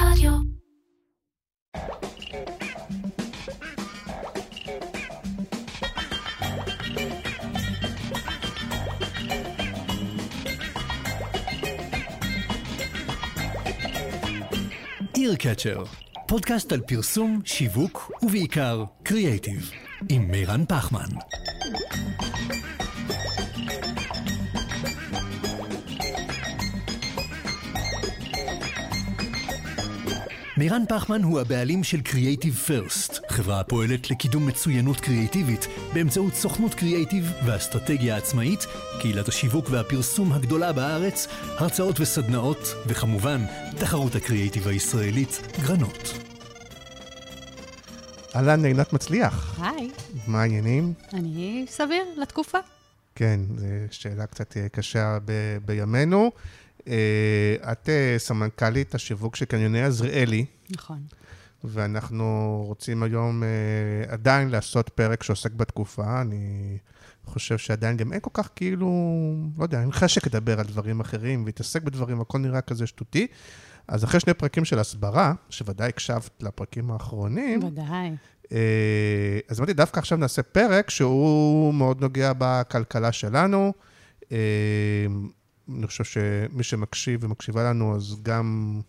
רדיו. איר פודקאסט על פרסום, שיווק ובעיקר קריאייטיב, עם מירן פחמן. מירן פחמן הוא הבעלים של Creative First, חברה הפועלת לקידום מצוינות קריאיטיבית באמצעות סוכנות קריאיטיב ואסטרטגיה עצמאית, קהילת השיווק והפרסום הגדולה בארץ, הרצאות וסדנאות, וכמובן, תחרות הקריאיטיב הישראלית, גרנות. אהלן, עינת מצליח. היי, מה העניינים? אני סביר לתקופה. כן, זו שאלה קצת אה, קשה ב- בימינו. אה, את אה, סמנכ"לית השיווק של קניוני עזריאלי, נכון. ואנחנו רוצים היום אה, עדיין לעשות פרק שעוסק בתקופה. אני חושב שעדיין גם אין כל כך כאילו, לא יודע, אין חשק לדבר על דברים אחרים ולהתעסק בדברים, הכל נראה כזה שטותי. אז אחרי שני פרקים של הסברה, שוודאי הקשבת לפרקים האחרונים, ודאי. אז אמרתי, דווקא עכשיו נעשה פרק שהוא מאוד נוגע בכלכלה שלנו. אני חושב שמי שמקשיב ומקשיבה לנו, אז גם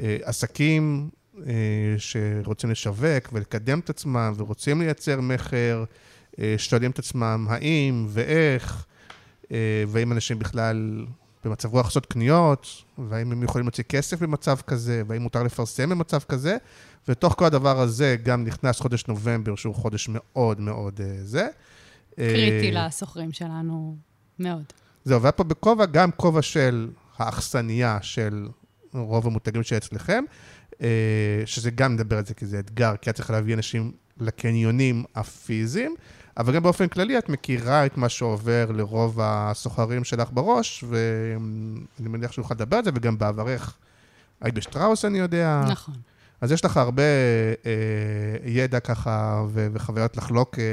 אה, עסקים אה, שרוצים לשווק ולקדם את עצמם ורוצים לייצר מכר, אה, שואלים את עצמם האם ואיך, אה, והאם אנשים בכלל במצב רוח לעשות קניות, והאם הם יכולים להוציא כסף במצב כזה, והאם מותר לפרסם במצב כזה. ותוך כל הדבר הזה גם נכנס חודש נובמבר, שהוא חודש מאוד מאוד אה, זה. קריטי אה, לסוחרים שלנו מאוד. זהו, והיה פה בכובע, גם כובע של האכסניה של רוב המותגים שאצלכם, אה, שזה גם נדבר על זה כי זה אתגר, כי את צריכה להביא אנשים לקניונים הפיזיים, אבל גם באופן כללי את מכירה את מה שעובר לרוב הסוחרים שלך בראש, ואני מניח שנוכל לדבר על זה, וגם בעברך היית בשטראוס, אני יודע. נכון. אז יש לך הרבה אה, ידע ככה ו- וחוויות לחלוק, אה,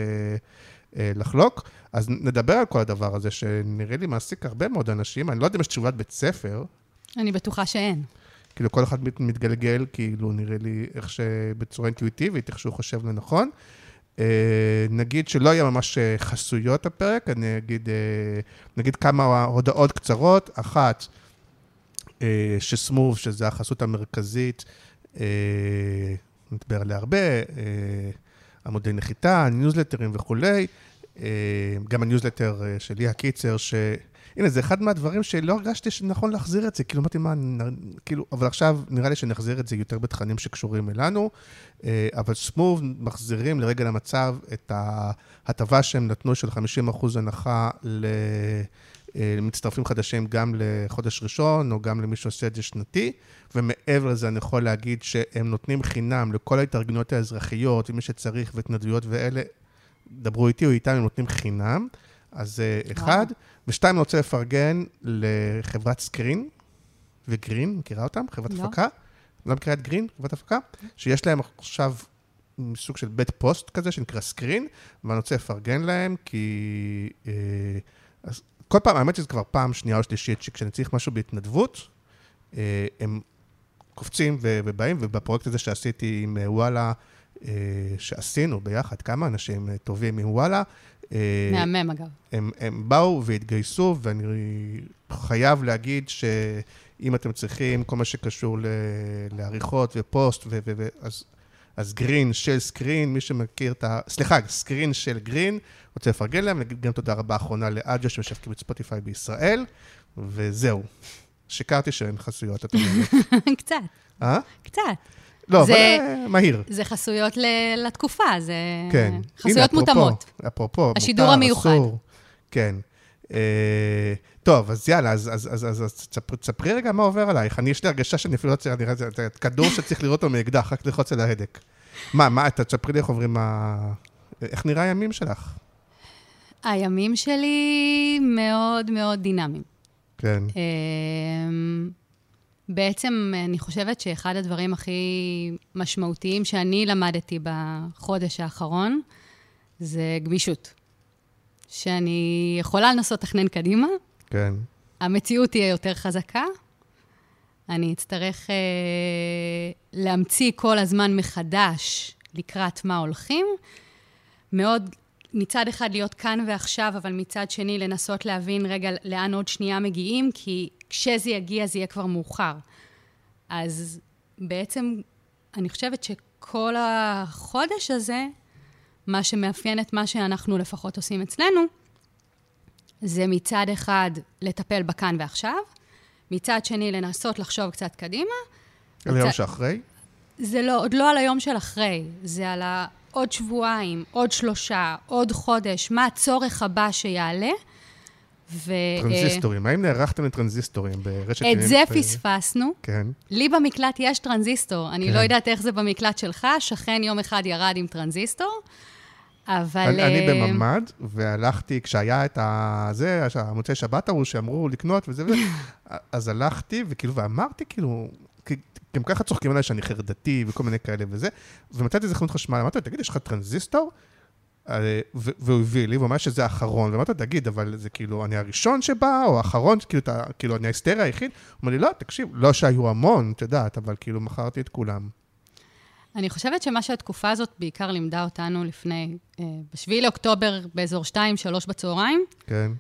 אה, לחלוק. אז נדבר על כל הדבר הזה, שנראה לי מעסיק הרבה מאוד אנשים. אני לא יודע אם יש תשובת בית ספר, אני בטוחה שאין. כאילו כל אחד מת- מתגלגל, כאילו נראה לי איך שבצורה אינטואיטיבית, איך שהוא חושב לנכון. אה, נגיד שלא יהיה ממש אה, חסויות הפרק, אני אגיד, אה, נגיד כמה הודעות קצרות. אחת, אה, שסמוב, שזה החסות המרכזית, אה, נדבר עליה הרבה, אה, עמודי נחיתה, ניוזלטרים וכולי. אה, גם הניוזלטר אה, שלי, הקיצר, ש... הנה, זה אחד מהדברים שלא הרגשתי שנכון להחזיר את זה. כאילו, אמרתי, מה, נ... כאילו, אבל עכשיו נראה לי שנחזיר את זה יותר בתכנים שקשורים אלינו. אה, אבל סמוב מחזירים לרגע למצב את ההטבה שהם נתנו של 50% הנחה למצטרפים חדשים גם לחודש ראשון, או גם למי שעושה את זה שנתי. ומעבר לזה, אני יכול להגיד שהם נותנים חינם לכל ההתארגנויות האזרחיות, ומי שצריך, והתנדבויות ואלה, דברו איתי או איתם, הם נותנים חינם. אז אה, אחד. ושתיים, אני רוצה לפרגן לחברת סקרין וגרין, מכירה אותם? חברת לא. הפקה. לא מכירה את גרין, חברת הפקה? שיש להם עכשיו סוג של בית פוסט כזה, שנקרא סקרין, ואני רוצה לפרגן להם, כי... אה, אז כל פעם, האמת שזה כבר פעם שנייה או שלישית, שכשאני צריך משהו בהתנדבות, אה, הם קופצים ובאים, ובפרויקט הזה שעשיתי עם וואלה, שעשינו ביחד, כמה אנשים אה, טובים עם וואלה, אה, מהמם, אגב. הם, הם באו והתגייסו, ואני חייב להגיד שאם אתם צריכים כל מה שקשור ל- לעריכות ופוסט, ו- ו- ו- אז, אז גרין של סקרין, מי שמכיר את ה... סליחה, סקרין של גרין, רוצה לפרגן להם, נגיד גם תודה רבה אחרונה לאג'ו שמשווקים את ספוטיפיי בישראל, וזהו. שיקרתי שאין חסויות, את אומרת. קצת, אה? קצת. לא, זה- אבל אה, מהיר. זה חסויות ל- לתקופה, זה כן. הנה, חסויות אפרופו, מותאמות. אפרופו, השידור מותר, המיוחד. אסור. כן. אה, טוב, אז יאללה, אז, אז, אז, אז, אז תספרי, רגע מה עובר עלייך. אני, יש לי הרגשה שאני אפילו לא צריך, זה זה כדור שצריך לראות אותו מאקדח, רק ללחוץ על ההדק. מה, מה, אתה תספרי לי איך עוברים ה... איך נראה הימים שלך? הימים שלי מאוד מאוד דינמיים. כן, אמ, בעצם אני חושבת שאחד הדברים הכי משמעותיים שאני למדתי בחודש האחרון זה גמישות. שאני יכולה לנסות לתכנן קדימה, כן. המציאות תהיה יותר חזקה, אני אצטרך אה, להמציא כל הזמן מחדש לקראת מה הולכים. מאוד, מצד אחד להיות כאן ועכשיו, אבל מצד שני לנסות להבין רגע לאן עוד שנייה מגיעים, כי כשזה יגיע זה יהיה כבר מאוחר. אז בעצם אני חושבת שכל החודש הזה, מה שמאפיין את מה שאנחנו לפחות עושים אצלנו, זה מצד אחד לטפל בכאן ועכשיו, מצד שני לנסות לחשוב קצת קדימה. על היום שאחרי? זה לא, עוד לא על היום של אחרי, זה על עוד שבועיים, עוד שלושה, עוד חודש, מה הצורך הבא שיעלה. ו... טרנזיסטורים, האם נערכתם לטרנזיסטורים ברשת... את זה פספסנו. כן. לי במקלט יש טרנזיסטור, אני לא כן. יודעת איך זה במקלט שלך, שכן יום אחד ירד עם טרנזיסטור. אבל... אני, אני אה, בממ"ד, והלכתי, כשהיה את ה... זה, המוצאי שבת ההוא, שאמרו לקנות וזה וזה, אז הלכתי, וכאילו, ואמרתי, כאילו, גם ככה צוחקים עליי שאני חרדתי וכל מיני כאלה וזה, ומצאתי איזה חנות חשמל, אמרתי לו, תגיד, יש לך טרנזיסטור? אה, והוא הביא לי, והוא אמר שזה האחרון, ואמרתי לו, תגיד, אבל זה כאילו, אני הראשון שבא, או האחרון, כאילו, אתה, כאילו, אני ההיסטרי היחיד? הוא אומר לי, לא, תקשיב, לא שהיו המון, את יודעת, אבל כאילו, מכרתי את כולם. אני חושבת שמה שהתקופה הזאת בעיקר לימדה אותנו לפני, אה, ב-7 לאוקטובר, באזור 2-3 בצהריים, כן.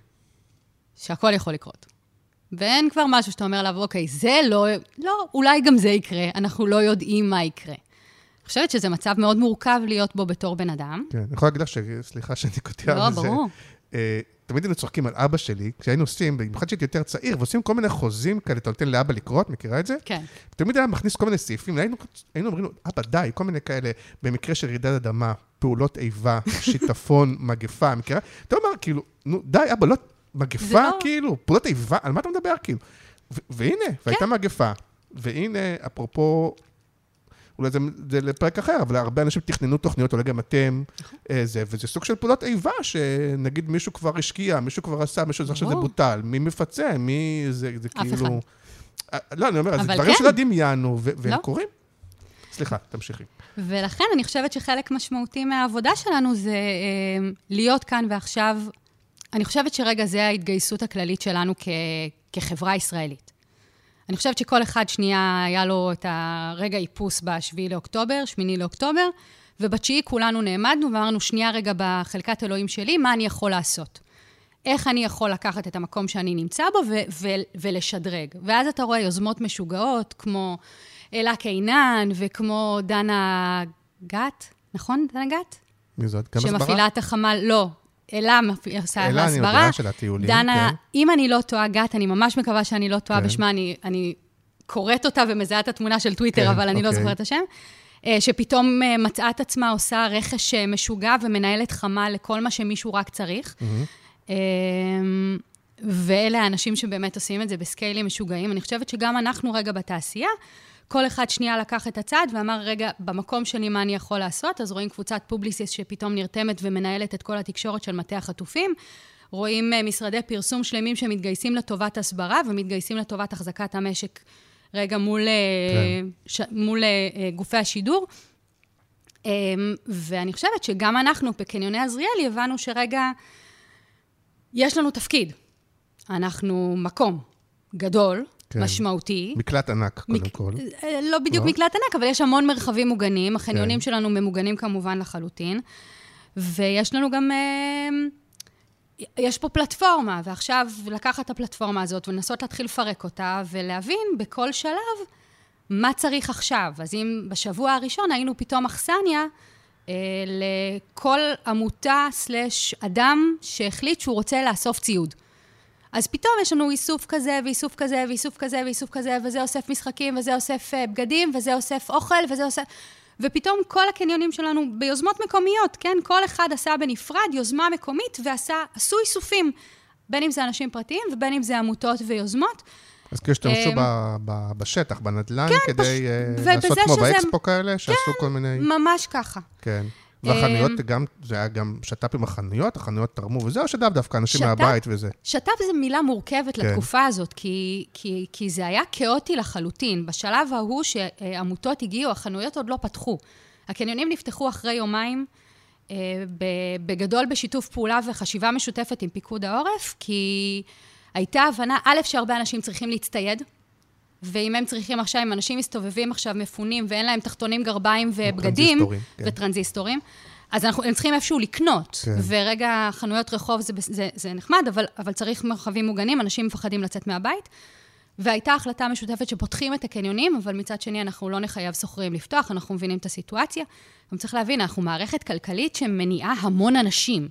שהכל יכול לקרות. ואין כבר משהו שאתה אומר עליו, אוקיי, זה לא, לא, אולי גם זה יקרה, אנחנו לא יודעים מה יקרה. אני חושבת שזה מצב מאוד מורכב להיות בו בתור בן אדם. כן, אני יכול להגיד לך ש... סליחה שאני קוטע על זה. לא, ברור. אה, תמיד היינו צוחקים על אבא שלי, כשהיינו עושים, במיוחד כשהייתי יותר צעיר, ועושים כל מיני חוזים כאלה, אתה נותן לאבא לקרוא, את מכירה את זה? כן. תמיד היה מכניס כל מיני סעיפים, היינו, היינו אומרים לו, אבא, די, כל מיני כאלה, במקרה של רעידת אדמה, פעולות איבה, שיטפון, מגפה, מכירה? אתה אומר, כאילו, נו, די, אבא, לא, מגפה, לא... כאילו, פעולות איבה, על מה אתה מדבר, כאילו? והנה, כן. והייתה מגפה, והנה, אפרופו אולי זה, זה לפרק אחר, אבל הרבה אנשים תכננו תוכניות, אולי גם אתם, נכון. אה, זה, וזה סוג של פעולות איבה, שנגיד מישהו כבר השקיע, מישהו כבר עשה, מישהו, עכשיו זה בוטל, מי מפצה, מי, זה, זה כאילו... אה, לא, אני אומר, זה דברים כן. שלא דמיינו, והם לא. קורים. סליחה, תמשיכי. ולכן אני חושבת שחלק משמעותי מהעבודה שלנו זה אה, להיות כאן ועכשיו. אני חושבת שרגע זה ההתגייסות הכללית שלנו כ, כחברה ישראלית. אני חושבת שכל אחד שנייה היה לו את הרגע איפוס ב-7 לאוקטובר, 8 לאוקטובר, ובתשיעי כולנו נעמדנו ואמרנו, שנייה רגע בחלקת אלוהים שלי, מה אני יכול לעשות? איך אני יכול לקחת את המקום שאני נמצא בו ו- ו- ולשדרג. ואז אתה רואה יוזמות משוגעות, כמו אלה קינן וכמו דנה גת, נכון? דנה גת? מי זאת? גם הסברה? שמפעילה את החמ"ל, לא, אלה עושה הסברה. אלה, אני של הטיולים, דנה, כן. אם אני לא טועה, גת, אני ממש מקווה שאני לא טועה כן. בשמה, אני, אני קוראת אותה ומזהה את התמונה של טוויטר, כן, אבל אני לא אוקיי. לא זוכרת את השם. אה, שפתאום אה, מצאה את עצמה עושה רכש אה, משוגע ומנהלת חמ"ל לכל מה שמישהו רק צריך. Mm-hmm. ואלה האנשים שבאמת עושים את זה בסקיילים משוגעים. אני חושבת שגם אנחנו רגע בתעשייה, כל אחד שנייה לקח את הצד ואמר, רגע, במקום שלי מה אני יכול לעשות? אז רואים קבוצת פובליסיס שפתאום נרתמת ומנהלת את כל התקשורת של מטה החטופים. רואים אה, משרדי פרסום שלמים שמתגייסים לטובת הסברה ומתגייסים לטובת החזקת המשק רגע מול, אה, כן. ש, מול אה, גופי השידור. אמ, ואני חושבת שגם אנחנו בקניוני עזריאלי הבנו שרגע, יש לנו תפקיד. אנחנו מקום גדול, כן. משמעותי. מקלט ענק, קודם מק... כל. אה, לא בדיוק לא? מקלט ענק, אבל יש המון מרחבים מוגנים. החניונים כן. שלנו ממוגנים כמובן לחלוטין. ויש לנו גם... אה, יש פה פלטפורמה, ועכשיו לקחת את הפלטפורמה הזאת ולנסות להתחיל לפרק אותה, ולהבין בכל שלב מה צריך עכשיו. אז אם בשבוע הראשון היינו פתאום אכסניה, אה, לכל עמותה סלש אדם שהחליט שהוא רוצה לאסוף ציוד. אז פתאום יש לנו איסוף כזה, ואיסוף כזה, ואיסוף כזה, ואיסוף כזה, וזה אוסף משחקים, וזה אוסף uh, בגדים, וזה אוסף אוכל, וזה אוסף... ופתאום כל הקניונים שלנו ביוזמות מקומיות, כן? כל אחד עשה בנפרד יוזמה מקומית ועשו איסופים, בין אם זה אנשים פרטיים ובין אם זה עמותות ויוזמות. אז כאילו השתמשו אמ, בשטח, בנדל"ן, כן, כדי אה, לעשות כמו באקספו כאלה, שעשו כן, כל מיני... כן, ממש ככה. כן. והחנויות אמ, גם, זה היה גם שת"פ עם החנויות, החנויות תרמו, וזה או שת"פ דווקא, אנשים שטף, מהבית וזה? שת"פ זו מילה מורכבת כן. לתקופה הזאת, כי, כי, כי זה היה כאוטי לחלוטין. בשלב ההוא שעמותות הגיעו, החנויות עוד לא פתחו. הקניונים נפתחו אחרי יומיים, אה, בגדול בשיתוף פעולה וחשיבה משותפת עם פיקוד העורף, כי הייתה הבנה, א', שהרבה אנשים צריכים להצטייד. ואם הם צריכים עכשיו, אם אנשים מסתובבים עכשיו מפונים ואין להם תחתונים, גרביים ובגדים, טרנזיסטורים, כן. וטרנזיסטורים, אז אנחנו, הם צריכים איפשהו לקנות. כן. ורגע, חנויות רחוב זה, זה, זה נחמד, אבל, אבל צריך מרחבים מוגנים, אנשים מפחדים לצאת מהבית. והייתה החלטה משותפת שפותחים את הקניונים, אבל מצד שני אנחנו לא נחייב שוכרים לפתוח, אנחנו מבינים את הסיטואציה. גם צריך להבין, אנחנו מערכת כלכלית שמניעה המון אנשים.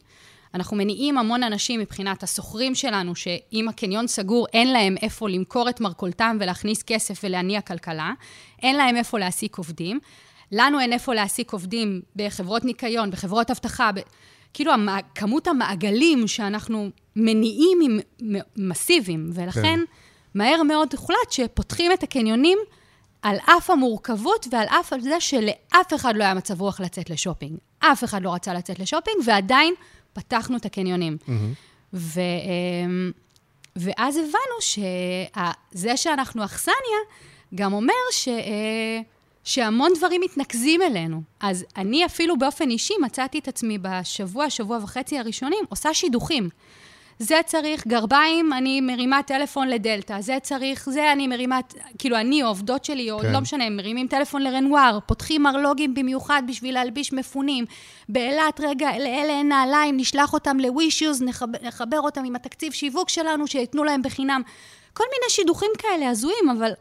אנחנו מניעים המון אנשים מבחינת השוכרים שלנו, שאם הקניון סגור, אין להם איפה למכור את מרכולתם ולהכניס כסף ולהניע כלכלה, אין להם איפה להעסיק עובדים. לנו אין איפה להעסיק עובדים בחברות ניקיון, בחברות אבטחה, ב... כאילו המע... כמות המעגלים שאנחנו מניעים היא מ- מסיביים, ולכן כן. מהר מאוד הוחלט שפותחים את הקניונים על אף המורכבות ועל אף זה שלאף אחד לא היה מצב רוח לצאת לשופינג. אף אחד לא רצה לצאת לשופינג, ועדיין פתחנו את הקניונים. ו, אמ, ואז הבנו שזה שאנחנו אכסניה, גם אומר ש, אה, שהמון דברים מתנקזים אלינו. אז אני אפילו באופן אישי מצאתי את עצמי בשבוע, שבוע וחצי הראשונים, עושה שידוכים. זה צריך גרביים, אני מרימה טלפון לדלתא, זה צריך, זה אני מרימה, כאילו אני או עובדות שלי, או כן. לא משנה, הם מרימים טלפון לרנואר, פותחים מרלוגים במיוחד בשביל להלביש מפונים. באילת, רגע, לאלה אין נעליים, נשלח אותם ל-Wishes, נחבר, נחבר אותם עם התקציב שיווק שלנו, שייתנו להם בחינם. כל מיני שידוכים כאלה הזויים, אבל,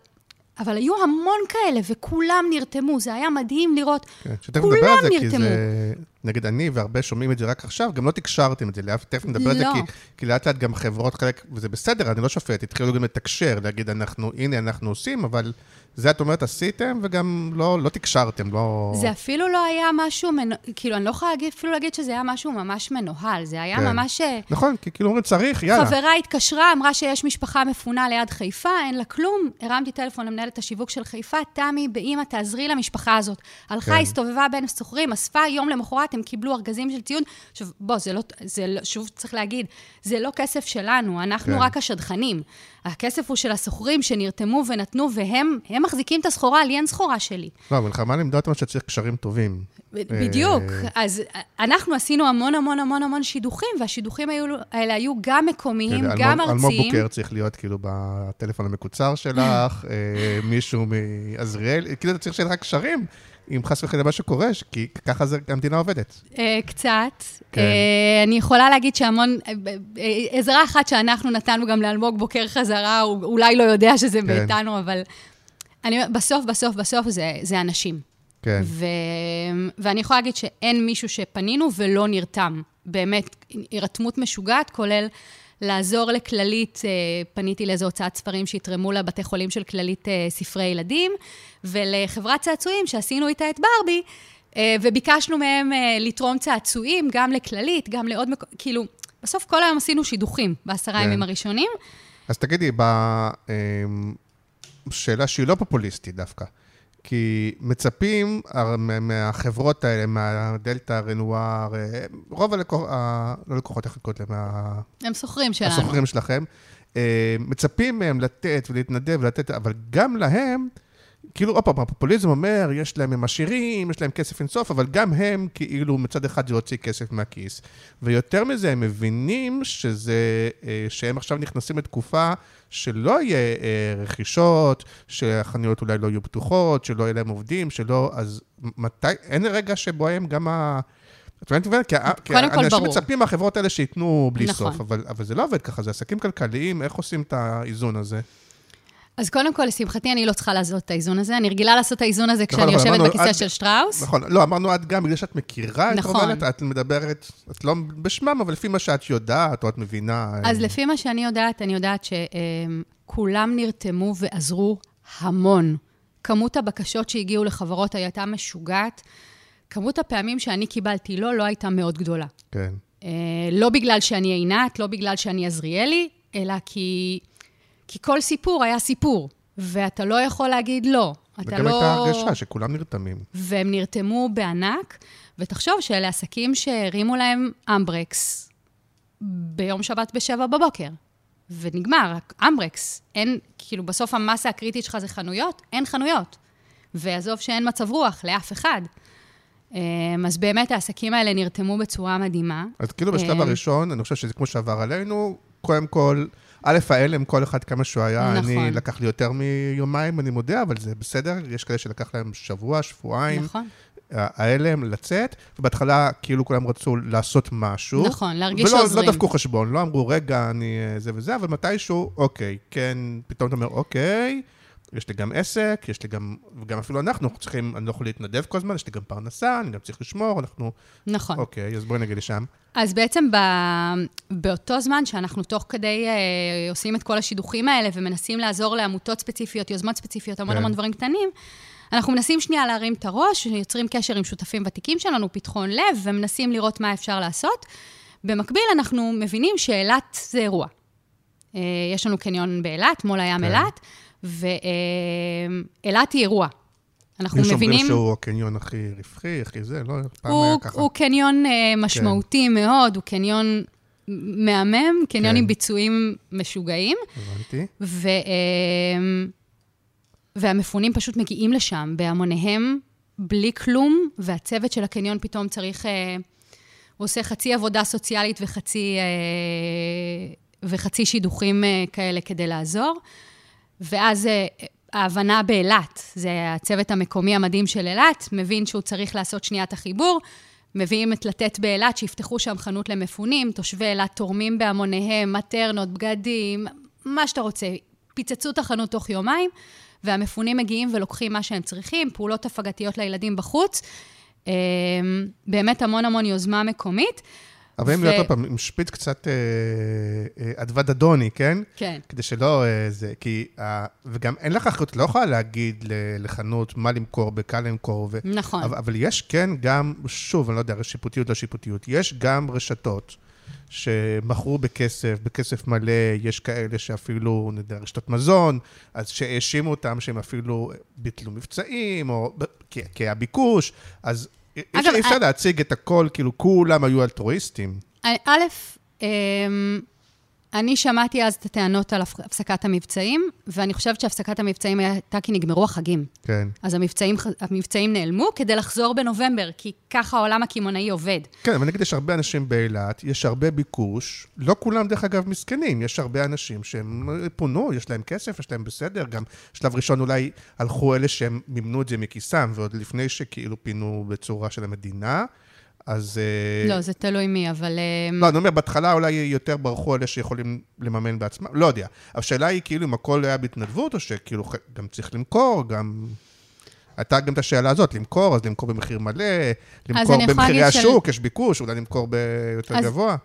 אבל היו המון כאלה, וכולם נרתמו, זה היה מדהים לראות. כן, שתכף נדבר על זה, כי נרתמו. זה... נגיד אני והרבה שומעים את זה רק עכשיו, גם לא תקשרתם את זה, לאף- תכף נדבר על זה, לא. כי, כי לאט לאט גם חברות חלק, וזה בסדר, אני לא שופט, התחילו גם לתקשר, להגיד, אנחנו, הנה, אנחנו עושים, אבל זה את אומרת, עשיתם, וגם לא, לא תקשרתם, לא... זה אפילו לא היה משהו, מנו... כאילו, אני לא יכולה להגיד, אפילו להגיד שזה היה משהו ממש מנוהל, זה היה כן. ממש... אה, נכון, כי כאילו אומרים, צריך, יאללה. חברה התקשרה, אמרה שיש משפחה מפונה ליד חיפה, אין לה כלום. הרמתי טלפון למנהלת השיווק של חיפה, תמי, באמא, תעזרי למשפחה הזאת. הלכה, כן. הסתובבה בין סוחרים, אספה, יום למחרת הם קיבלו ארגזים של ציוד. עכשיו, בוא, זה לא, זה לא, שוב צריך להגיד, זה לא כסף שלנו, אנחנו כן. רק השדכנים. הכסף הוא של הסוחרים שנרתמו ונתנו, והם הם מחזיקים את הסחורה, לי אין סחורה שלי. לא, המלחמה לימדה אותנו שצריך קשרים טובים. ב- בדיוק. אה, אז אנחנו עשינו המון המון המון המון שידוכים, והשידוכים האלה היו גם מקומיים, כן, גם אלמוג- אלמוג ארציים. בוקר צריך להיות כאילו בטלפון המקוצר שלך, אה, מישהו מעזריאל, כאילו אתה צריך שיהיה לך קשרים, אם חס וחלילה משהו קורה, כי ככה זה המדינה עובדת. אה, קצת. כן. אה, אני יכולה להגיד שהמון, אה, עזרה אחת שאנחנו נתנו גם לאלמוג בוקר חזרה, הוא אולי לא יודע שזה כן. מאיתנו, אבל אני, בסוף, בסוף, בסוף זה, זה אנשים. כן. ו... ואני יכולה להגיד שאין מישהו שפנינו ולא נרתם. באמת, הירתמות משוגעת, כולל לעזור לכללית, אה, פניתי לאיזו הוצאת ספרים שיתרמו לבתי חולים של כללית אה, ספרי ילדים, ולחברת צעצועים שעשינו איתה את ברבי, אה, וביקשנו מהם לתרום צעצועים, גם לכללית, גם לעוד מקום, כאילו, בסוף כל היום עשינו שידוכים בעשרה כן. ימים הראשונים. אז תגידי, בשאלה שהיא לא פופוליסטית דווקא, כי מצפים מה- מהחברות האלה, מהדלתא, רנואר, אה, רוב הלקוחות, לא לקוחות, איך לקרוא להם, מה- הם סוחרים שלנו. הסוחרים שלכם, אה, מצפים מהם לתת ולהתנדב ולתת, אבל גם להם, כאילו, עוד פעם, הפופוליזם אומר, יש להם, הם עשירים, יש להם כסף אינסוף, אבל גם הם, כאילו, מצד אחד זה להוציא כסף מהכיס. ויותר מזה, הם מבינים שזה, אה, שהם עכשיו נכנסים לתקופה שלא יהיה אה, רכישות, שהחנויות אולי לא יהיו פתוחות, שלא יהיה להם עובדים, שלא, אז מתי, אין רגע שבו הם גם ה... את מבינת? כי, כי אנשים ברור. מצפים מהחברות האלה שייתנו בלי נכון. סוף, אבל, אבל זה לא עובד ככה, זה עסקים כלכליים, איך עושים את האיזון הזה? אז קודם כל, לשמחתי, אני לא צריכה לעשות את האיזון הזה. אני רגילה לעשות את האיזון הזה כשאני נכון, יושבת בכיסא את- של שטראוס. נכון, לא, אמרנו את גם, בגלל שאת מכירה את נכון. רובלת, את מדברת, את לא בשמם, אבל לפי מה שאת יודעת, או את מבינה. אז אה, לפי מה שאני יודעת, אני יודעת שכולם נרתמו ועזרו המון. כמות הבקשות שהגיעו לחברות הייתה משוגעת. כמות הפעמים שאני קיבלתי לא, לא הייתה מאוד גדולה. כן. אה, לא בגלל שאני עינת, לא בגלל שאני עזריאלי, אלא כי, כי כל סיפור היה סיפור, ואתה לא יכול להגיד לא. אתה וגם לא... הייתה הרגשה שכולם נרתמים. והם נרתמו בענק, ותחשוב שאלה עסקים שהרימו להם אמברקס ביום שבת בשבע בבוקר. ונגמר, אמברקס. אין, כאילו, בסוף המסה הקריטית שלך זה חנויות, אין חנויות. ועזוב שאין מצב רוח לאף אחד. אמ, אז באמת העסקים האלה נרתמו בצורה מדהימה. אז כאילו בשלב אה. הראשון, אני חושב שזה כמו שעבר עלינו, קודם כל, א', ההלם, כל אחד כמה שהוא היה, נכון. אני, לקח לי יותר מיומיים, אני מודה, אבל זה בסדר, יש כאלה שלקח להם שבוע, שבועיים, נכון, ההלם לצאת, ובהתחלה כאילו כולם רצו לעשות משהו. נכון, להרגיש ולא, שעוזרים. לא דפקו חשבון, לא אמרו, רגע, אני אה, זה וזה, אבל מתישהו, אוקיי, כן, פתאום אתה אומר, אוקיי, יש לי גם עסק, יש לי גם, וגם אפילו אנחנו צריכים, אני לא יכול להתנדב כל הזמן, יש לי גם פרנסה, אני גם צריך לשמור, אנחנו, נכון. אוקיי, אז בואי נגיד לשם. אז בעצם ב... באותו זמן שאנחנו תוך כדי אה, עושים את כל השידוכים האלה ומנסים לעזור לעמותות ספציפיות, יוזמות ספציפיות, המון כן. המון דברים קטנים, אנחנו מנסים שנייה להרים את הראש, יוצרים קשר עם שותפים ותיקים שלנו, פתחון לב, ומנסים לראות מה אפשר לעשות. במקביל, אנחנו מבינים שאילת זה אירוע. אה, יש לנו קניון באילת, מול הים כן. אילת, ואילת היא אירוע. אנחנו יש אומרים מבינים... שהוא הקניון הכי רווחי, הכי זה, לא, פעם היה הוא, ככה. הוא קניון uh, משמעותי כן. מאוד, הוא קניון מהמם, קניון כן. עם ביצועים משוגעים, הבנתי. ו, uh, והמפונים פשוט מגיעים לשם בהמוניהם, בלי כלום, והצוות של הקניון פתאום צריך... Uh, הוא עושה חצי עבודה סוציאלית וחצי, וחצי שידוכים כאלה כדי לעזור. ואז uh, ההבנה באילת, זה הצוות המקומי המדהים של אילת, מבין שהוא צריך לעשות שנייה את החיבור, מביאים את לתת באילת, שיפתחו שם חנות למפונים, תושבי אילת תורמים בהמוניהם, מטרנות, בגדים, מה שאתה רוצה. פיצצו את החנות תוך יומיים, והמפונים מגיעים ולוקחים מה שהם צריכים, פעולות הפגתיות לילדים בחוץ. אה, באמת המון המון יוזמה מקומית. אבל אם להיות עוד פעם עם שפיץ קצת אה, אה, אדוות אדוני, כן? כן. כדי שלא אה, זה, כי... אה, וגם אין לך אחריות, לא יכולה להגיד לחנות מה למכור, בכמה למכור. ו... נכון. אבל, יש כן גם, שוב, אני לא יודע, שיפוטיות לא שיפוטיות, יש גם רשתות שמכרו בכסף, בכסף מלא, יש כאלה שאפילו, נדע, רשתות מזון, אז שהאשימו אותם שהם אפילו ביטלו מבצעים, או כי, כי היה ביקוש, אז אי אפשר- אני- להציג את הכל, כאילו כולם היו אלטרואיסטים. א', אמ, אני שמעתי אז את הטענות על הפ- הפסקת המבצעים, ואני חושבת שהפסקת המבצעים הייתה כי נגמרו החגים. כן. אז המבצעים, המבצעים נעלמו כדי לחזור בנובמבר, כי ככה העולם הקמעונאי עובד. כן, אבל נגיד יש הרבה אנשים באילת, יש הרבה ביקוש, לא כולם דרך אגב מסכנים, יש הרבה אנשים שהם פונו, יש להם כסף, יש להם בסדר, גם שלב ראשון אולי הלכו אלה שהם מימנו את זה מכיסם, ועוד לפני שכאילו פינו בצורה של המדינה, אז... אה, לא, זה תלוי מי, אבל... אמ, לא, אני אומר, בהתחלה אולי יותר ברחו אלה שיכולים לממן בעצמם, לא יודע. השאלה היא כאילו אם הכל היה בהתנדבות, או שכאילו גם צריך למכור, גם... הייתה גם את השאלה הזאת, למכור, אז למכור במחיר מלא, למכור במחירי להגיד של- השוק, יש ביקוש, אולי למכור ביותר אז- גבוה.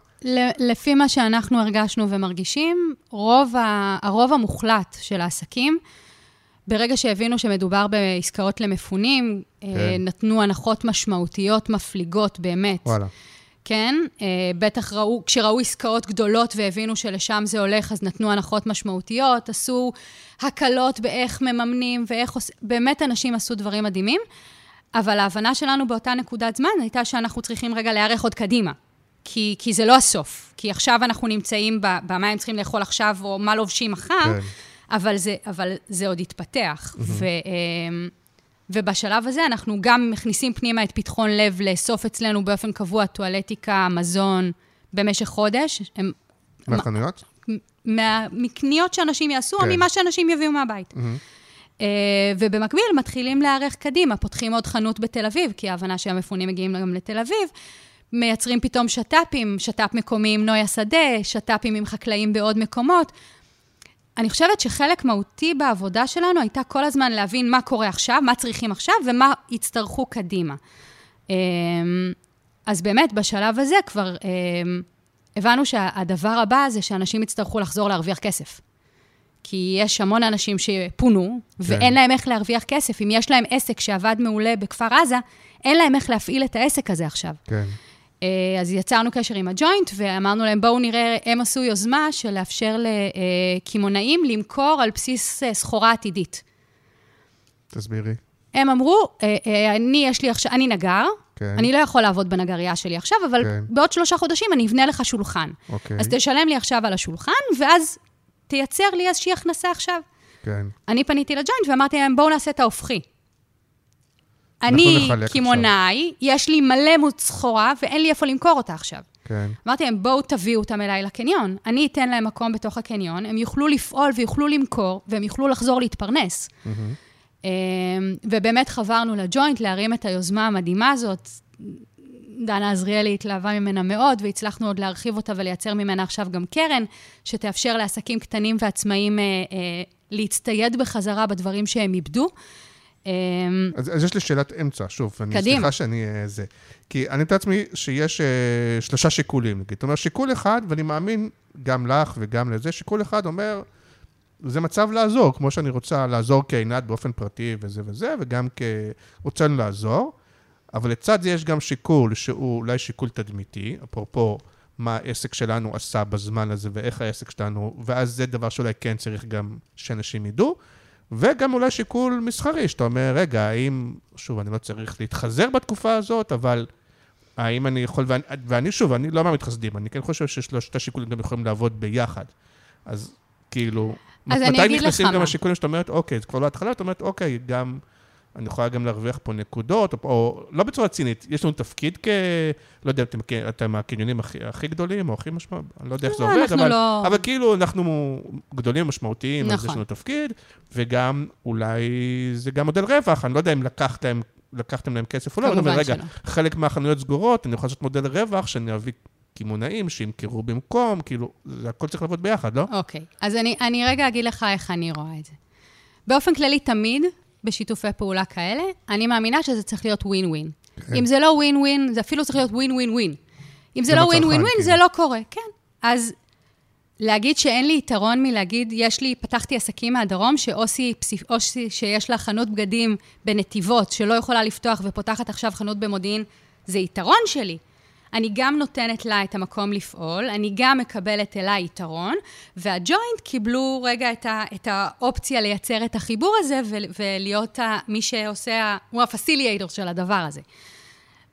לפי מה שאנחנו הרגשנו ומרגישים, רוב ה- הרוב המוחלט של העסקים, ברגע שהבינו שמדובר בעסקאות למפונים, כן. אה, נתנו הנחות משמעותיות, מפליגות באמת. וואלה. כן, אה, בטח ראו, כשראו עסקאות גדולות והבינו שלשם זה הולך, אז נתנו הנחות משמעותיות, עשו הקלות באיך מממנים ואיך עושים, באמת אנשים עשו דברים מדהימים, אבל ההבנה שלנו באותה נקודת זמן הייתה שאנחנו צריכים רגע להיערך עוד קדימה. כי, כי זה לא הסוף. כי עכשיו אנחנו נמצאים במה הם צריכים לאכול עכשיו, או מה לובשים מחר, כן. אבל, זה, אבל זה עוד יתפתח. ו, אמ, ובשלב הזה אנחנו גם מכניסים פנימה את פתחון לב לאסוף אצלנו באופן קבוע טואלטיקה, מזון, במשך חודש. הם, מהחנויות? מה, מקניות שאנשים יעשו, כן. או ממה שאנשים יביאו מהבית. Uh, ובמקביל מתחילים להיערך קדימה, פותחים עוד חנות בתל אביב, כי ההבנה שהמפונים מגיעים גם לתל אביב, מייצרים פתאום שת"פים, שת"פ מקומי עם נויה שדה, שת"פים עם חקלאים בעוד מקומות. אני חושבת שחלק מהותי בעבודה שלנו הייתה כל הזמן להבין מה קורה עכשיו, מה צריכים עכשיו ומה יצטרכו קדימה. אמ, אז באמת, בשלב הזה כבר אמ, הבנו שהדבר הבא זה שאנשים יצטרכו לחזור להרוויח כסף. כי יש המון אנשים שפונו, ואין להם איך להרוויח כסף. אם יש להם עסק שעבד מעולה בכפר עזה, אין להם איך להפעיל את העסק הזה עכשיו. כן. אה, אז יצרנו קשר עם הג'וינט, ואמרנו להם, בואו נראה, הם עשו יוזמה של לאפשר לקמעונאים למכור על בסיס אה, סחורה עתידית. תסבירי. הם אמרו, אה, אה, אני, יש לי עכשיו, אני נגר, כן. אני לא יכול לעבוד בנגרייה שלי עכשיו, אבל כן. בעוד שלושה חודשים אני אבנה לך שולחן. אוקיי. אז תשלם לי עכשיו על השולחן, ואז תייצר לי איזושהי הכנסה עכשיו. כן. אני פניתי לג'וינט ואמרתי להם, בואו נעשה את ההופכי. אני קמעונאי, יש לי מלא סחורה ואין לי איפה למכור אותה עכשיו. כן. אמרתי להם, בואו תביאו אותם אליי לקניון. אני אתן להם מקום בתוך הקניון, הם יוכלו לפעול ויוכלו למכור, והם יוכלו לחזור להתפרנס. אמ, ובאמת חברנו לג'וינט להרים את היוזמה המדהימה הזאת. דנה עזריאלי התלהבה ממנה מאוד, והצלחנו עוד להרחיב אותה ולייצר ממנה עכשיו גם קרן, שתאפשר לעסקים קטנים ועצמאיים אה, אה, להצטייד בחזרה בדברים שהם איבדו. אמ, אז, אז יש לי שאלת אמצע, שוב, אני קדימה. סליחה שאני אה, זה. כי אני מתאר לעצמי שיש אה, שלושה שיקולים, נגיד. זאת אומרת, שיקול אחד, ואני מאמין גם לך וגם לזה, שיקול אחד אומר, זה מצב לעזור, כמו שאני רוצה לעזור כעינת באופן פרטי וזה וזה, וגם כרוצה לעזור, אבל לצד זה יש גם שיקול שהוא אולי שיקול תדמיתי, אפרופו מה העסק שלנו עשה בזמן הזה ואיך העסק שלנו, ואז זה דבר שאולי כן צריך גם שאנשים ידעו. וגם אולי שיקול מסחרי, שאתה אומר, רגע, האם, שוב, אני לא צריך להתחזר בתקופה הזאת, אבל האם אני יכול, ואני, ואני שוב, אני לא מהמתחסדים, אני כן חושב ששלושת השיקולים גם יכולים לעבוד ביחד. אז כאילו, אז אני מתי נכנסים גם מה. השיקולים שאתה אומרת, אוקיי, זה כבר לא התחלה, אתה אומרת, אוקיי, גם, אני יכולה גם להרוויח פה נקודות, או, או לא בצורה צינית, יש לנו תפקיד כ... לא יודע, אתם, אתם מהקניונים הכי, הכי גדולים או הכי משמעותיים, אני לא יודע איך זה לא, עובד, אבל, לא- אבל כאילו אנחנו גדולים ומשמעותיים, אז יש נכון. לנו תפקיד, וגם אולי זה גם מודל רווח, אני לא יודע אם לקחתם, לקחתם להם כסף או לא, אבל אני אומר, כמובן רגע, שלא. חלק מהחנויות סגורות, אני יכול לעשות מודל רווח, שאני אביא קמעונאים שימכרו במקום, כאילו, זה הכל צריך לעבוד ביחד, לא? אוקיי, אז אני, אני רגע אגיד לך איך אני רואה את זה. באופן כללי, תמיד, בשיתופי פעולה כאלה, אני מאמינה שזה צריך להיות ווין ווין. כן. אם זה לא ווין ווין, זה אפילו צריך להיות ווין ווין ווין. אם זה לא ווין ווין ווין, זה. לא קורה, כן. אז להגיד שאין לי יתרון מלהגיד, יש לי, פתחתי עסקים מהדרום, שאוסי, אוסי שיש לה חנות בגדים בנתיבות, שלא יכולה לפתוח ופותחת עכשיו חנות במודיעין, זה יתרון שלי. אני גם נותנת לה את המקום לפעול, אני גם מקבלת אליי יתרון, והג'וינט קיבלו רגע את, ה, את האופציה לייצר את החיבור הזה ו, ולהיות ה, מי שעושה, הוא הפסיליאטור של הדבר הזה.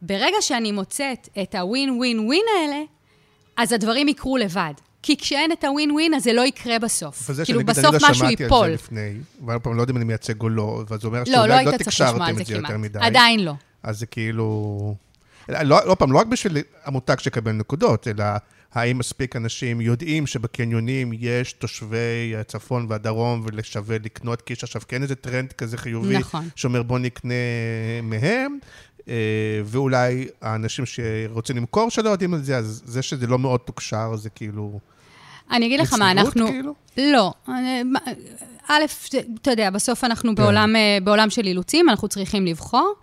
ברגע שאני מוצאת את הווין ווין ווין האלה, אז הדברים יקרו לבד. כי כשאין את הווין ווין, אז זה לא יקרה בסוף. כאילו, שנגיד, בסוף אני לא משהו שמעתי ייפול. על זה לפני, ואני פעם לא יודע אם אני מייצג או לא, ואז זה אומר לא, שאולי לא לא תקשרתם על זה את זה יותר. מדי. עדיין לא. אז זה כאילו... לא, לא פעם, לא רק בשביל המותג שיקבל נקודות, אלא האם מספיק אנשים יודעים שבקניונים יש תושבי הצפון והדרום ולשווה לקנות, כי יש עכשיו כן איזה טרנד כזה חיובי, נכון. שאומר בוא נקנה מהם, אה, ואולי האנשים שרוצים למכור שלא יודעים על זה, אז זה שזה לא מאוד תוקשר, זה כאילו... אני אגיד לך מה, אנחנו... כאילו? לא. אה, מה- א', אתה יודע, בסוף כן. אנחנו בעולם, אה, בעולם של אילוצים, אנחנו צריכים לבחור.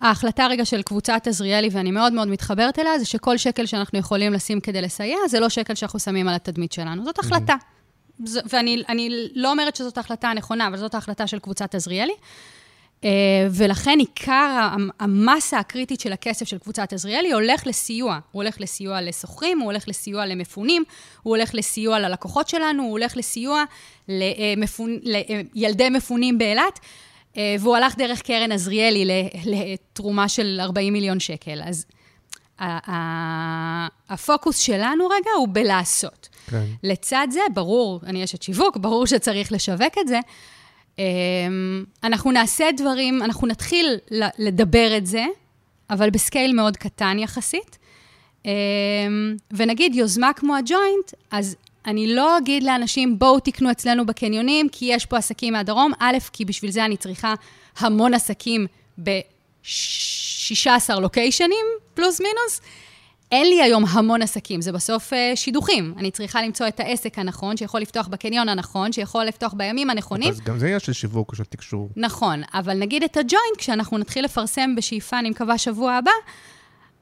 ההחלטה רגע של קבוצת עזריאלי, ואני מאוד מאוד מתחברת אליה, זה שכל שקל שאנחנו יכולים לשים כדי לסייע, זה לא שקל שאנחנו שמים על התדמית שלנו, זאת החלטה. זו- ואני אני לא אומרת שזאת ההחלטה הנכונה, אבל זאת ההחלטה של קבוצת עזריאלי. אה, ולכן עיקר המ- המסה הקריטית של הכסף של קבוצת עזריאלי הולך לסיוע. הוא הולך לסיוע לשוכרים, הוא הולך לסיוע למפונים, הוא הולך לסיוע ללקוחות שלנו, הוא הולך לסיוע למפונ... לילדי מפונים באילת, אה, והוא הלך דרך קרן עזריאלי לתרומה של 40 מיליון שקל. אז הפוקוס שלנו רגע הוא בלעשות. כן. לצד זה, ברור, אני אשת שיווק, ברור שצריך לשווק את זה. אמ, אנחנו נעשה דברים, אנחנו נתחיל לדבר את זה, אבל בסקייל מאוד קטן יחסית. אמ, ונגיד יוזמה כמו הג'וינט, אז אני לא אגיד לאנשים, בואו תקנו אצלנו בקניונים, כי יש פה עסקים מהדרום. א', כי בשביל זה אני צריכה המון עסקים ב-16 לוקיישנים, פלוס מינוס. אין לי היום המון עסקים, זה בסוף אה, שידוכים. אני צריכה למצוא את העסק הנכון, שיכול לפתוח בקניון הנכון, שיכול לפתוח בימים הנכונים. אז גם זה עניין של שיווק של תקשור. נכון, אבל נגיד את הג'וינט, כשאנחנו נתחיל לפרסם בשאיפה, אני מקווה שבוע הבא,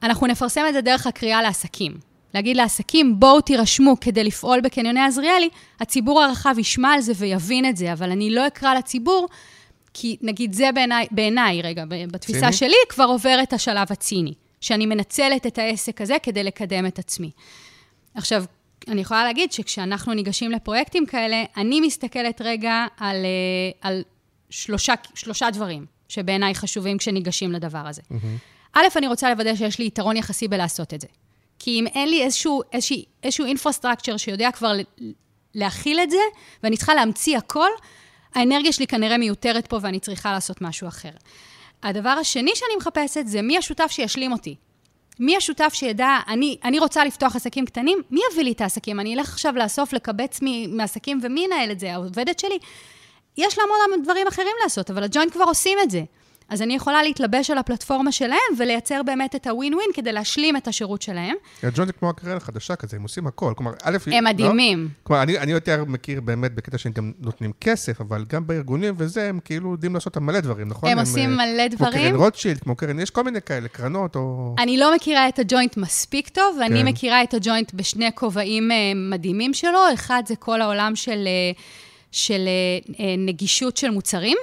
אנחנו נפרסם את זה דרך הקריאה לעסקים. להגיד לעסקים, בואו תירשמו כדי לפעול בקניוני עזריאלי, הציבור הרחב ישמע על זה ויבין את זה, אבל אני לא אקרא לציבור, כי נגיד זה בעיניי, בעיניי, רגע, בתפיסה ציני? שלי, כבר עובר את השלב הציני, שאני מנצלת את העסק הזה כדי לקדם את עצמי. עכשיו, אני יכולה להגיד שכשאנחנו ניגשים לפרויקטים כאלה, אני מסתכלת רגע על, אה, על שלושה, שלושה דברים שבעיניי חשובים כשניגשים לדבר הזה. א', אני רוצה לוודא שיש לי יתרון יחסי בלעשות את זה. כי אם אין לי איזשהו, איזשהו, איזשהו אינפרסטרקצ'ר שיודע כבר להכיל את זה, ואני צריכה להמציא הכל, האנרגיה שלי כנראה מיותרת פה ואני צריכה לעשות משהו אחר. הדבר השני שאני מחפשת זה מי השותף שישלים אותי. מי השותף שידע, אני, אני רוצה לפתוח עסקים קטנים, מי יביא לי את העסקים? אני אלך עכשיו לאסוף, לקבץ מ- מעסקים, ומי ינהל את זה? העובדת שלי? יש לה המון דברים אחרים לעשות, אבל הג'וינט כבר עושים את זה. אז אני יכולה להתלבש על הפלטפורמה שלהם ולייצר באמת את הווין ווין כדי להשלים את השירות שלהם. הג'וינט זה כמו הקריירה החדשה כזה, הם עושים הכל. כלומר, א', הם לא? מדהימים. כלומר, אני, אני יותר מכיר באמת בקטע שהם גם נותנים כסף, אבל גם בארגונים וזה, הם כאילו יודעים לעשות מלא דברים, נכון? הם עושים אה, מלא כמו קרן דברים. רוטשילד, כמו קרן, יש כל מיני כאלה, קרנות או... אני לא מכירה את הג'וינט מספיק טוב, כן. מכירה את הג'וינט בשני כובעים אה, מדהימים שלו. אחד זה כל העולם של, אה, של נגישות של מוצרים,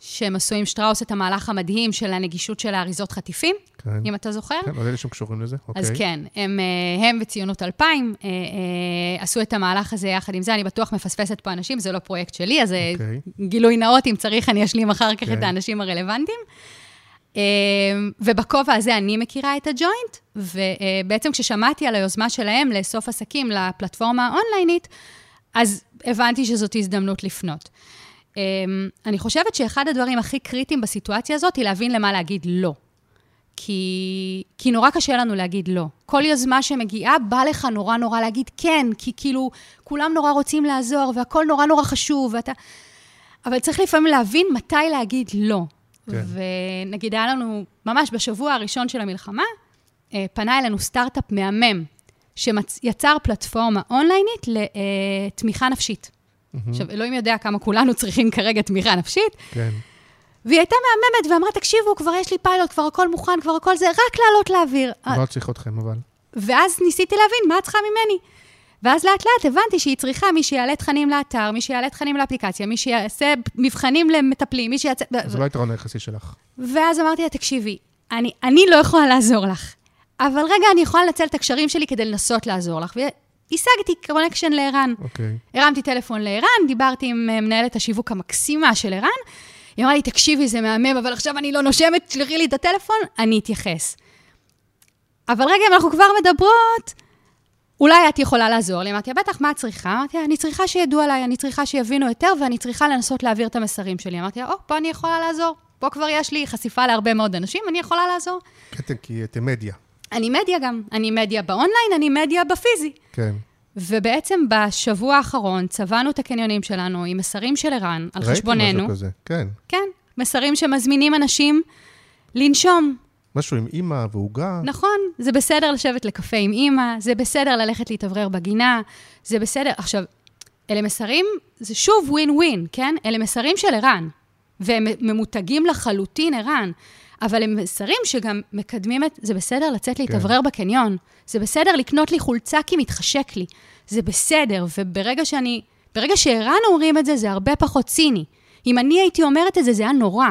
שהם עשו עם שטראוס את המהלך המדהים של הנגישות של האריזות חטיפים, כן, אם אתה זוכר. כן, עוד אלה שהם קשורים לזה, אוקיי. אז כן, הם, אה, הם וציונות 2000 אה, אה, עשו את המהלך הזה יחד עם זה. אני בטוח מפספסת פה אנשים, זה לא פרויקט שלי, אז אוקיי. גילוי נאות, אם צריך, אני אשלים אחר כך כן. את האנשים הרלוונטיים. אה, ובכובע הזה אני מכירה את הג'וינט, ובעצם כששמעתי על היוזמה שלהם לאסוף עסקים לפלטפורמה האונליינית, אז הבנתי שזאת הזדמנות לפנות. אה, אני חושבת שאחד הדברים הכי קריטיים בסיטואציה הזאת היא להבין למה להגיד לא. כי, כי נורא קשה לנו להגיד לא. כל יוזמה שמגיעה, בא לך נורא נורא להגיד כן, כי כאילו כולם נורא רוצים לעזור, והכל נורא נורא חשוב, ואתה... אבל צריך לפעמים להבין מתי להגיד לא. כן. ונגיד, היה לנו, ממש בשבוע הראשון של המלחמה, אה, פנה אלינו סטארט-אפ מהמם, שיצר פלטפורמה אונליינית לתמיכה נפשית. עכשיו, אלוהים יודע כמה כולנו צריכים כרגע תמיכה נפשית, כן. והיא הייתה מהממת ואמרה, תקשיבו, כבר יש לי פיילוט, כבר הכל מוכן, כבר הכל זה, רק לעלות לאוויר. לא צריך אתכם, אבל. ואז ניסיתי להבין מה את צריכה ממני. ואז לאט לאט הבנתי שהיא צריכה מי שיעלה תכנים לאתר, מי שיעלה תכנים לאפליקציה, מי שיעשה מבחנים למטפלים, מי שיעשה... זה לא היתרון היחסי שלך. ואז אמרתי לה, תקשיבי, אני, אני לא יכולה לעזור לך, אבל רגע, אני יכולה לנצל את הקשרים שלי כדי לנסות לעזור לך. והשגתי קונקשן לערן. אוקיי. הרמתי טלפון לערן, דיברתי עם אה, מנהלת השיווק המקסימה של ערן, היא אמרה לי, תקשיבי, זה מהמם, אבל עכשיו אני לא נושמת, שלחי לי את הטלפון, אני אתייחס. אבל רגע, אם אנחנו כבר מדברות, אולי את יכולה לעזור לי. אמרתי בטח, מה את צריכה? אמרתי אני צריכה שידעו עליי, אני צריכה שיבינו יותר, ואני צריכה לנסות להעביר את המסרים שלי. אמרתי או, פה אני יכולה לעזור. פה כבר יש לי חשיפה להרבה מאוד אנשים, אני יכולה לעזור. כן, כי אתם מדיה. אני מדיה גם. אני מדיה באונליין, אני מדיה בפיזי. כן. ובעצם בשבוע האחרון צבענו את הקניונים שלנו עם מסרים של ערן על ראיתי חשבוננו. משהו כזה, כן. כן, מסרים שמזמינים אנשים לנשום. משהו עם אימא ועוגה. נכון, זה בסדר לשבת לקפה עם אימא, זה בסדר ללכת להתאוורר בגינה, זה בסדר. עכשיו, אלה מסרים, זה שוב ווין ווין, כן? אלה מסרים של ערן, והם ממותגים לחלוטין ערן, אבל הם מסרים שגם מקדמים את, זה בסדר לצאת להתאוורר בקניון, זה בסדר לקנות לי חולצה כי מתחשק לי, זה בסדר, וברגע שאני, ברגע שערן אומרים את זה, זה הרבה פחות ציני. אם אני הייתי אומרת את זה, זה היה נורא.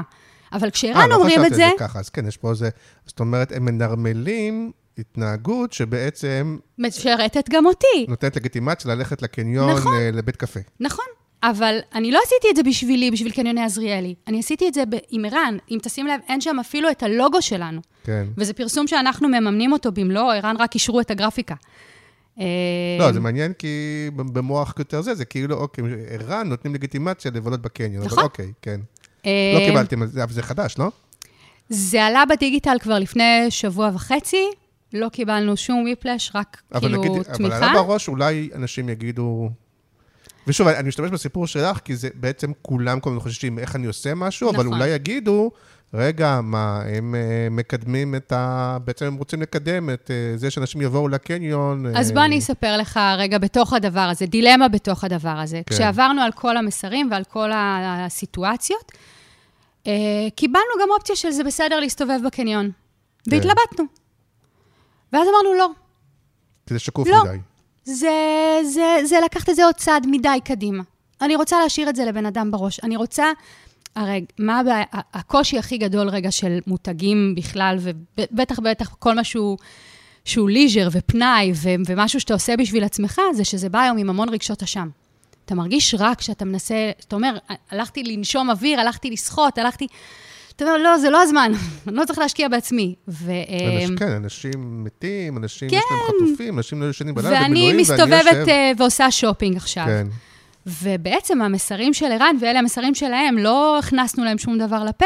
אבל אה, כשערן לא אומרים את חשבתי זה, על זה ככה, אז כן, יש פה איזה... זאת אומרת, הם מנרמלים התנהגות שבעצם משרתת גם אותי. נותנת לגיטימציה ללכת לקניון, נכון. אה, לבית קפה. נכון, אבל אני לא עשיתי את זה בשבילי, בשביל קניוני עזריאלי. אני עשיתי את זה ב- עם ערן. אם תשים לב, אין שם אפילו את הלוגו שלנו. כן. וזה פרסום שאנחנו מממנים אותו במלואו, ערן רק אישרו את הגרפיקה. אה, לא, זה מעניין כי במוח יותר זה, זה כאילו, אוקיי, ערן נותנים לגיטימציה לבלות בקניון. אבל נכון. אוקיי, כן. אה, לא קיבלתם אבל זה חדש, לא? זה עלה בדיגיטל כבר לפני שבוע וחצי, לא קיבלנו שום ויפלאש, רק אבל כאילו נגיד, אבל תמיכה. עלה בראש, אולי אנשים יגידו... ושוב, אני משתמש בסיפור שלך, כי זה בעצם כולם כל הזמן חוששים איך אני עושה משהו, אבל נכון. אולי יגידו, רגע, מה, הם uh, מקדמים את ה... בעצם הם רוצים לקדם את uh, זה שאנשים יבואו לקניון. אז אה, בוא אני אספר לך רגע בתוך הדבר הזה, דילמה בתוך הדבר הזה. כן. כשעברנו על כל המסרים ועל כל הסיטואציות, אה, קיבלנו גם אופציה של זה בסדר להסתובב בקניון. כן. והתלבטנו. ואז אמרנו, לא, כי זה שקוף לא. מדי. זה, זה, זה לקחת את זה עוד צעד מדי קדימה. אני רוצה להשאיר את זה לבן אדם בראש. אני רוצה... הרי מה הבעיה, הקושי הכי גדול רגע של מותגים בכלל, ובטח בטח כל מה שהוא, שהוא ליז'ר ופנאי ו, ומשהו שאתה עושה בשביל עצמך, זה שזה בא היום עם המון רגשות אשם. אתה מרגיש רע כשאתה מנסה, אתה אומר, הלכתי לנשום אוויר, הלכתי לשחות, הלכתי... אתה אומר, לא, זה לא הזמן, אני לא צריך להשקיע בעצמי. ו, אנש- כן, אנשים מתים, אנשים יש כן. להם חטופים, אנשים לא ישנים בלילה ואני במילואים, מסתובבת יושב- אה, ועושה שופינג עכשיו. כן, ובעצם המסרים של ערן, ואלה המסרים שלהם, לא הכנסנו להם שום דבר לפה,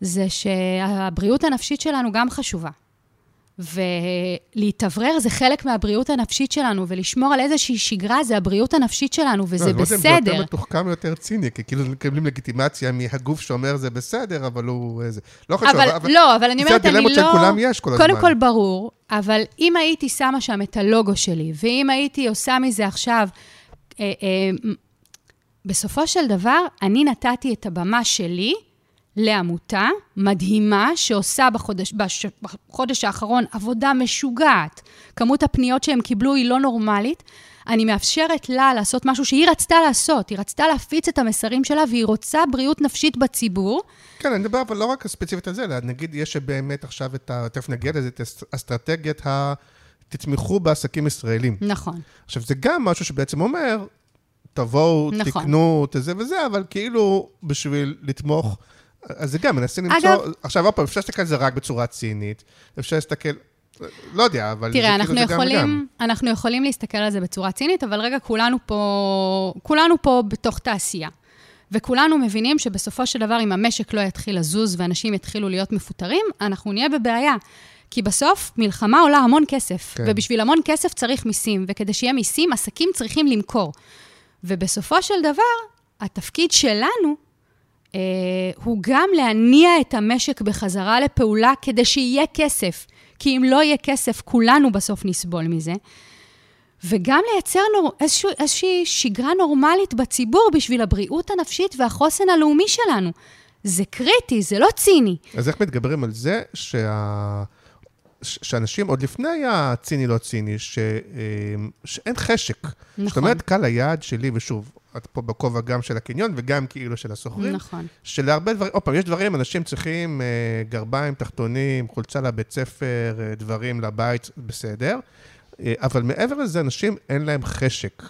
זה שהבריאות הנפשית שלנו גם חשובה. ולהתאוורר זה חלק מהבריאות הנפשית שלנו, ולשמור על איזושהי שגרה זה הבריאות הנפשית שלנו, וזה לא, בסדר. זה יותר מתוחכם ויותר ציני, כי כאילו מקבלים לגיטימציה מהגוף שאומר זה בסדר, אבל הוא איזה... לא חשוב, אבל, אבל... לא, אבל אני אומרת, אני לא... זה הדילמות של יש כל קודם הזמן. כל, ברור, אבל אם הייתי שמה שם את הלוגו שלי, ואם הייתי עושה מזה עכשיו... אה, אה, בסופו של דבר, אני נתתי את הבמה שלי לעמותה מדהימה שעושה בחודש, בש, בחודש האחרון עבודה משוגעת. כמות הפניות שהם קיבלו היא לא נורמלית. אני מאפשרת לה לעשות משהו שהיא רצתה לעשות. היא רצתה להפיץ את המסרים שלה והיא רוצה בריאות נפשית בציבור. כן, אני מדבר אבל לא רק ספציפית על זה, אלא נגיד יש באמת עכשיו את ה... תכף נגיע לזה, את האסטרטגיית ה... תתמכו בעסקים ישראלים. נכון. עכשיו, זה גם משהו שבעצם אומר, תבואו, נכון. תקנו את זה וזה, אבל כאילו בשביל לתמוך... אז זה גם, מנסים למצוא... אגב... עכשיו, עוד פעם, אפשר להסתכל על זה רק בצורה צינית, אפשר להסתכל... לא יודע, אבל תראה, זה אנחנו כאילו יכולים, זה גם וגם. אנחנו יכולים להסתכל על זה בצורה צינית, אבל רגע, כולנו פה, כולנו פה בתוך תעשייה. וכולנו מבינים שבסופו של דבר, אם המשק לא יתחיל לזוז ואנשים יתחילו להיות מפוטרים, אנחנו נהיה בבעיה. כי בסוף, מלחמה עולה המון כסף, כן. ובשביל המון כסף צריך מיסים, וכדי שיהיה מיסים, עסקים צריכים למכור. ובסופו של דבר, התפקיד שלנו הוא גם להניע את המשק בחזרה לפעולה כדי שיהיה כסף. כי אם לא יהיה כסף, כולנו בסוף נסבול מזה. וגם לייצר נור, איזשהו, איזושהי שגרה נורמלית בציבור בשביל הבריאות הנפשית והחוסן הלאומי שלנו. זה קריטי, זה לא ציני. אז איך מתגברים על זה שה... שאנשים, עוד לפני הציני לא ציני, ש... אה, שאין חשק. נכון. זאת אומרת, קהל היעד שלי, ושוב, את פה בכובע גם של הקניון וגם כאילו של הסוחרים. נכון. שלהרבה דברים, עוד פעם, יש דברים, אנשים צריכים אה, גרביים, תחתונים, חולצה לבית ספר, אה, דברים לבית, בסדר. אה, אבל מעבר לזה, אנשים אין להם חשק.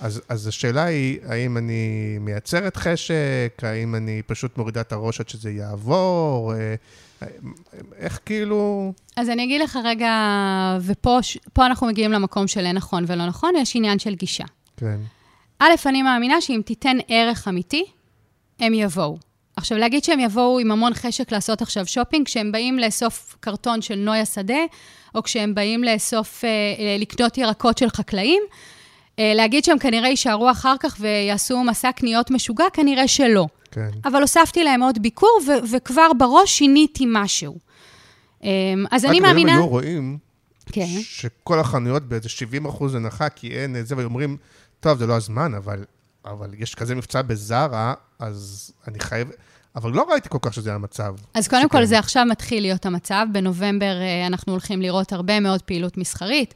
אז, אז השאלה היא, האם אני מייצרת חשק, האם אני פשוט מורידה את הראש עד שזה יעבור, אה, איך כאילו... אז אני אגיד לך רגע, ופה אנחנו מגיעים למקום של אין נכון ולא נכון, יש עניין של גישה. כן. א', אני מאמינה שאם תיתן ערך אמיתי, הם יבואו. עכשיו, להגיד שהם יבואו עם המון חשק לעשות עכשיו שופינג, כשהם באים לאסוף קרטון של נויה שדה, או כשהם באים לאסוף, אה, לקנות ירקות של חקלאים, אה, להגיד שהם כנראה יישארו אחר כך ויעשו מסע קניות משוגע, כנראה שלא. כן. אבל הוספתי להם עוד ביקור, ו- וכבר בראש שיניתי משהו. אה, אז אני מאמינה... רק אם היו רואים כן. שכל החנויות באיזה 70 אחוז הנחה, כי אין זה, ואומרים, טוב, זה לא הזמן, אבל, אבל יש כזה מבצע בזארה, אז אני חייב... אבל לא ראיתי כל כך שזה המצב. אז קודם שכן. כל, זה עכשיו מתחיל להיות המצב. בנובמבר אה, אנחנו הולכים לראות הרבה מאוד פעילות מסחרית.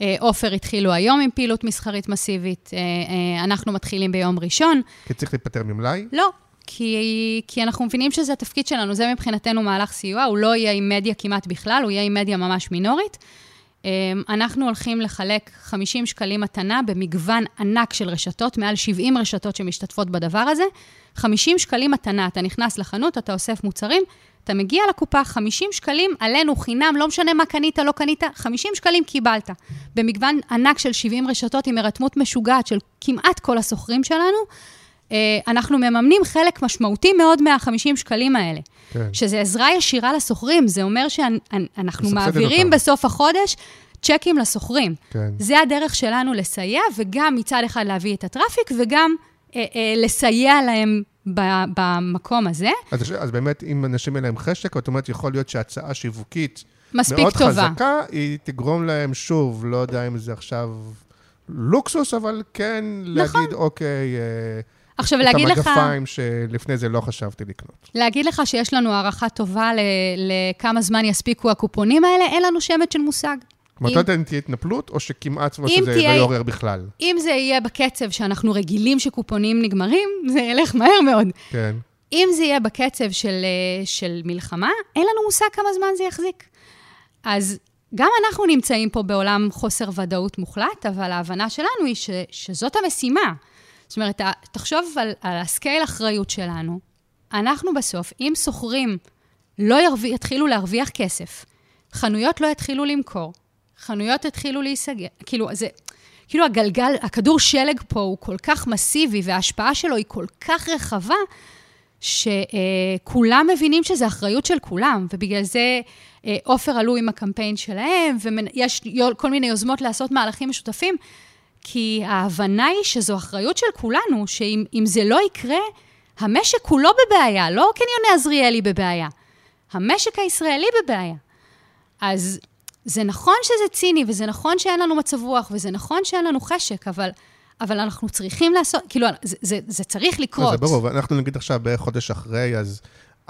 אה, עופר התחילו היום עם פעילות מסחרית מסיבית, אה, אנחנו מתחילים ביום ראשון. כי צריך להיפטר ממלאי? לא, כי, כי אנחנו מבינים שזה התפקיד שלנו, זה מבחינתנו מהלך סיוע, הוא לא יהיה עם מדיה כמעט בכלל, הוא יהיה עם מדיה ממש מינורית. אמ, אנחנו הולכים לחלק 50 שקלים מתנה במגוון ענק של רשתות, מעל 70 רשתות שמשתתפות בדבר הזה. 50 שקלים מתנה, אתה נכנס לחנות, אתה אוסף מוצרים, אתה מגיע לקופה, 50 שקלים עלינו חינם, לא משנה מה קנית, לא קנית, 50 שקלים קיבלת. במגוון ענק של 70 רשתות עם הירתמות משוגעת של כמעט כל הסוחרים שלנו, אנחנו מממנים חלק משמעותי מאוד מה-50 שקלים האלה. כן. שזה עזרה ישירה לסוחרים, זה אומר שאנחנו מעבירים אותם. בסוף החודש צ'קים לסוחרים. כן. זה הדרך שלנו לסייע, וגם מצד אחד להביא את הטראפיק, וגם אה, אה, לסייע להם במקום הזה. אז, אז באמת, אם אנשים אין להם חשק, זאת אומרת, יכול להיות שהצעה שיווקית מאוד טובה. חזקה, היא תגרום להם שוב, לא יודע אם זה עכשיו לוקסוס, אבל כן נכון. להגיד, אוקיי... אה, עכשיו, להגיד לך... את המגפיים שלפני זה לא חשבתי לקנות. להגיד לך שיש לנו הערכה טובה לכמה זמן יספיקו הקופונים האלה, אין לנו שמץ של מושג. מתי אם... תהיה התנפלות, או שכמעט או שזה תהיה... לא יעורר בכלל? אם זה יהיה בקצב שאנחנו רגילים שקופונים נגמרים, זה ילך מהר מאוד. כן. אם זה יהיה בקצב של, אה, של מלחמה, אין לנו מושג כמה זמן זה יחזיק. אז גם אנחנו נמצאים פה בעולם חוסר ודאות מוחלט, אבל ההבנה שלנו היא ש, שזאת המשימה. זאת אומרת, תחשוב על, על הסקייל אחריות שלנו. אנחנו בסוף, אם שוכרים לא ירוויח, יתחילו להרוויח כסף, חנויות לא יתחילו למכור, חנויות יתחילו להיסגר, כאילו, זה... כאילו הגלגל, הכדור שלג פה הוא כל כך מסיבי וההשפעה שלו היא כל כך רחבה, שכולם מבינים שזו אחריות של כולם, ובגלל זה אה, עופר עלו עם הקמפיין שלהם, ויש כל מיני יוזמות לעשות מהלכים משותפים, כי ההבנה היא שזו אחריות של כולנו, שאם זה לא יקרה, המשק כולו בבעיה, לא קניוני עזריאלי בבעיה. המשק הישראלי בבעיה. אז זה נכון שזה ציני, וזה נכון שאין לנו מצב רוח, וזה נכון שאין לנו חשק, אבל, אבל אנחנו צריכים לעשות, כאילו, זה, זה, זה צריך לקרות. זה ברור, ואנחנו נגיד עכשיו בערך חודש אחרי, אז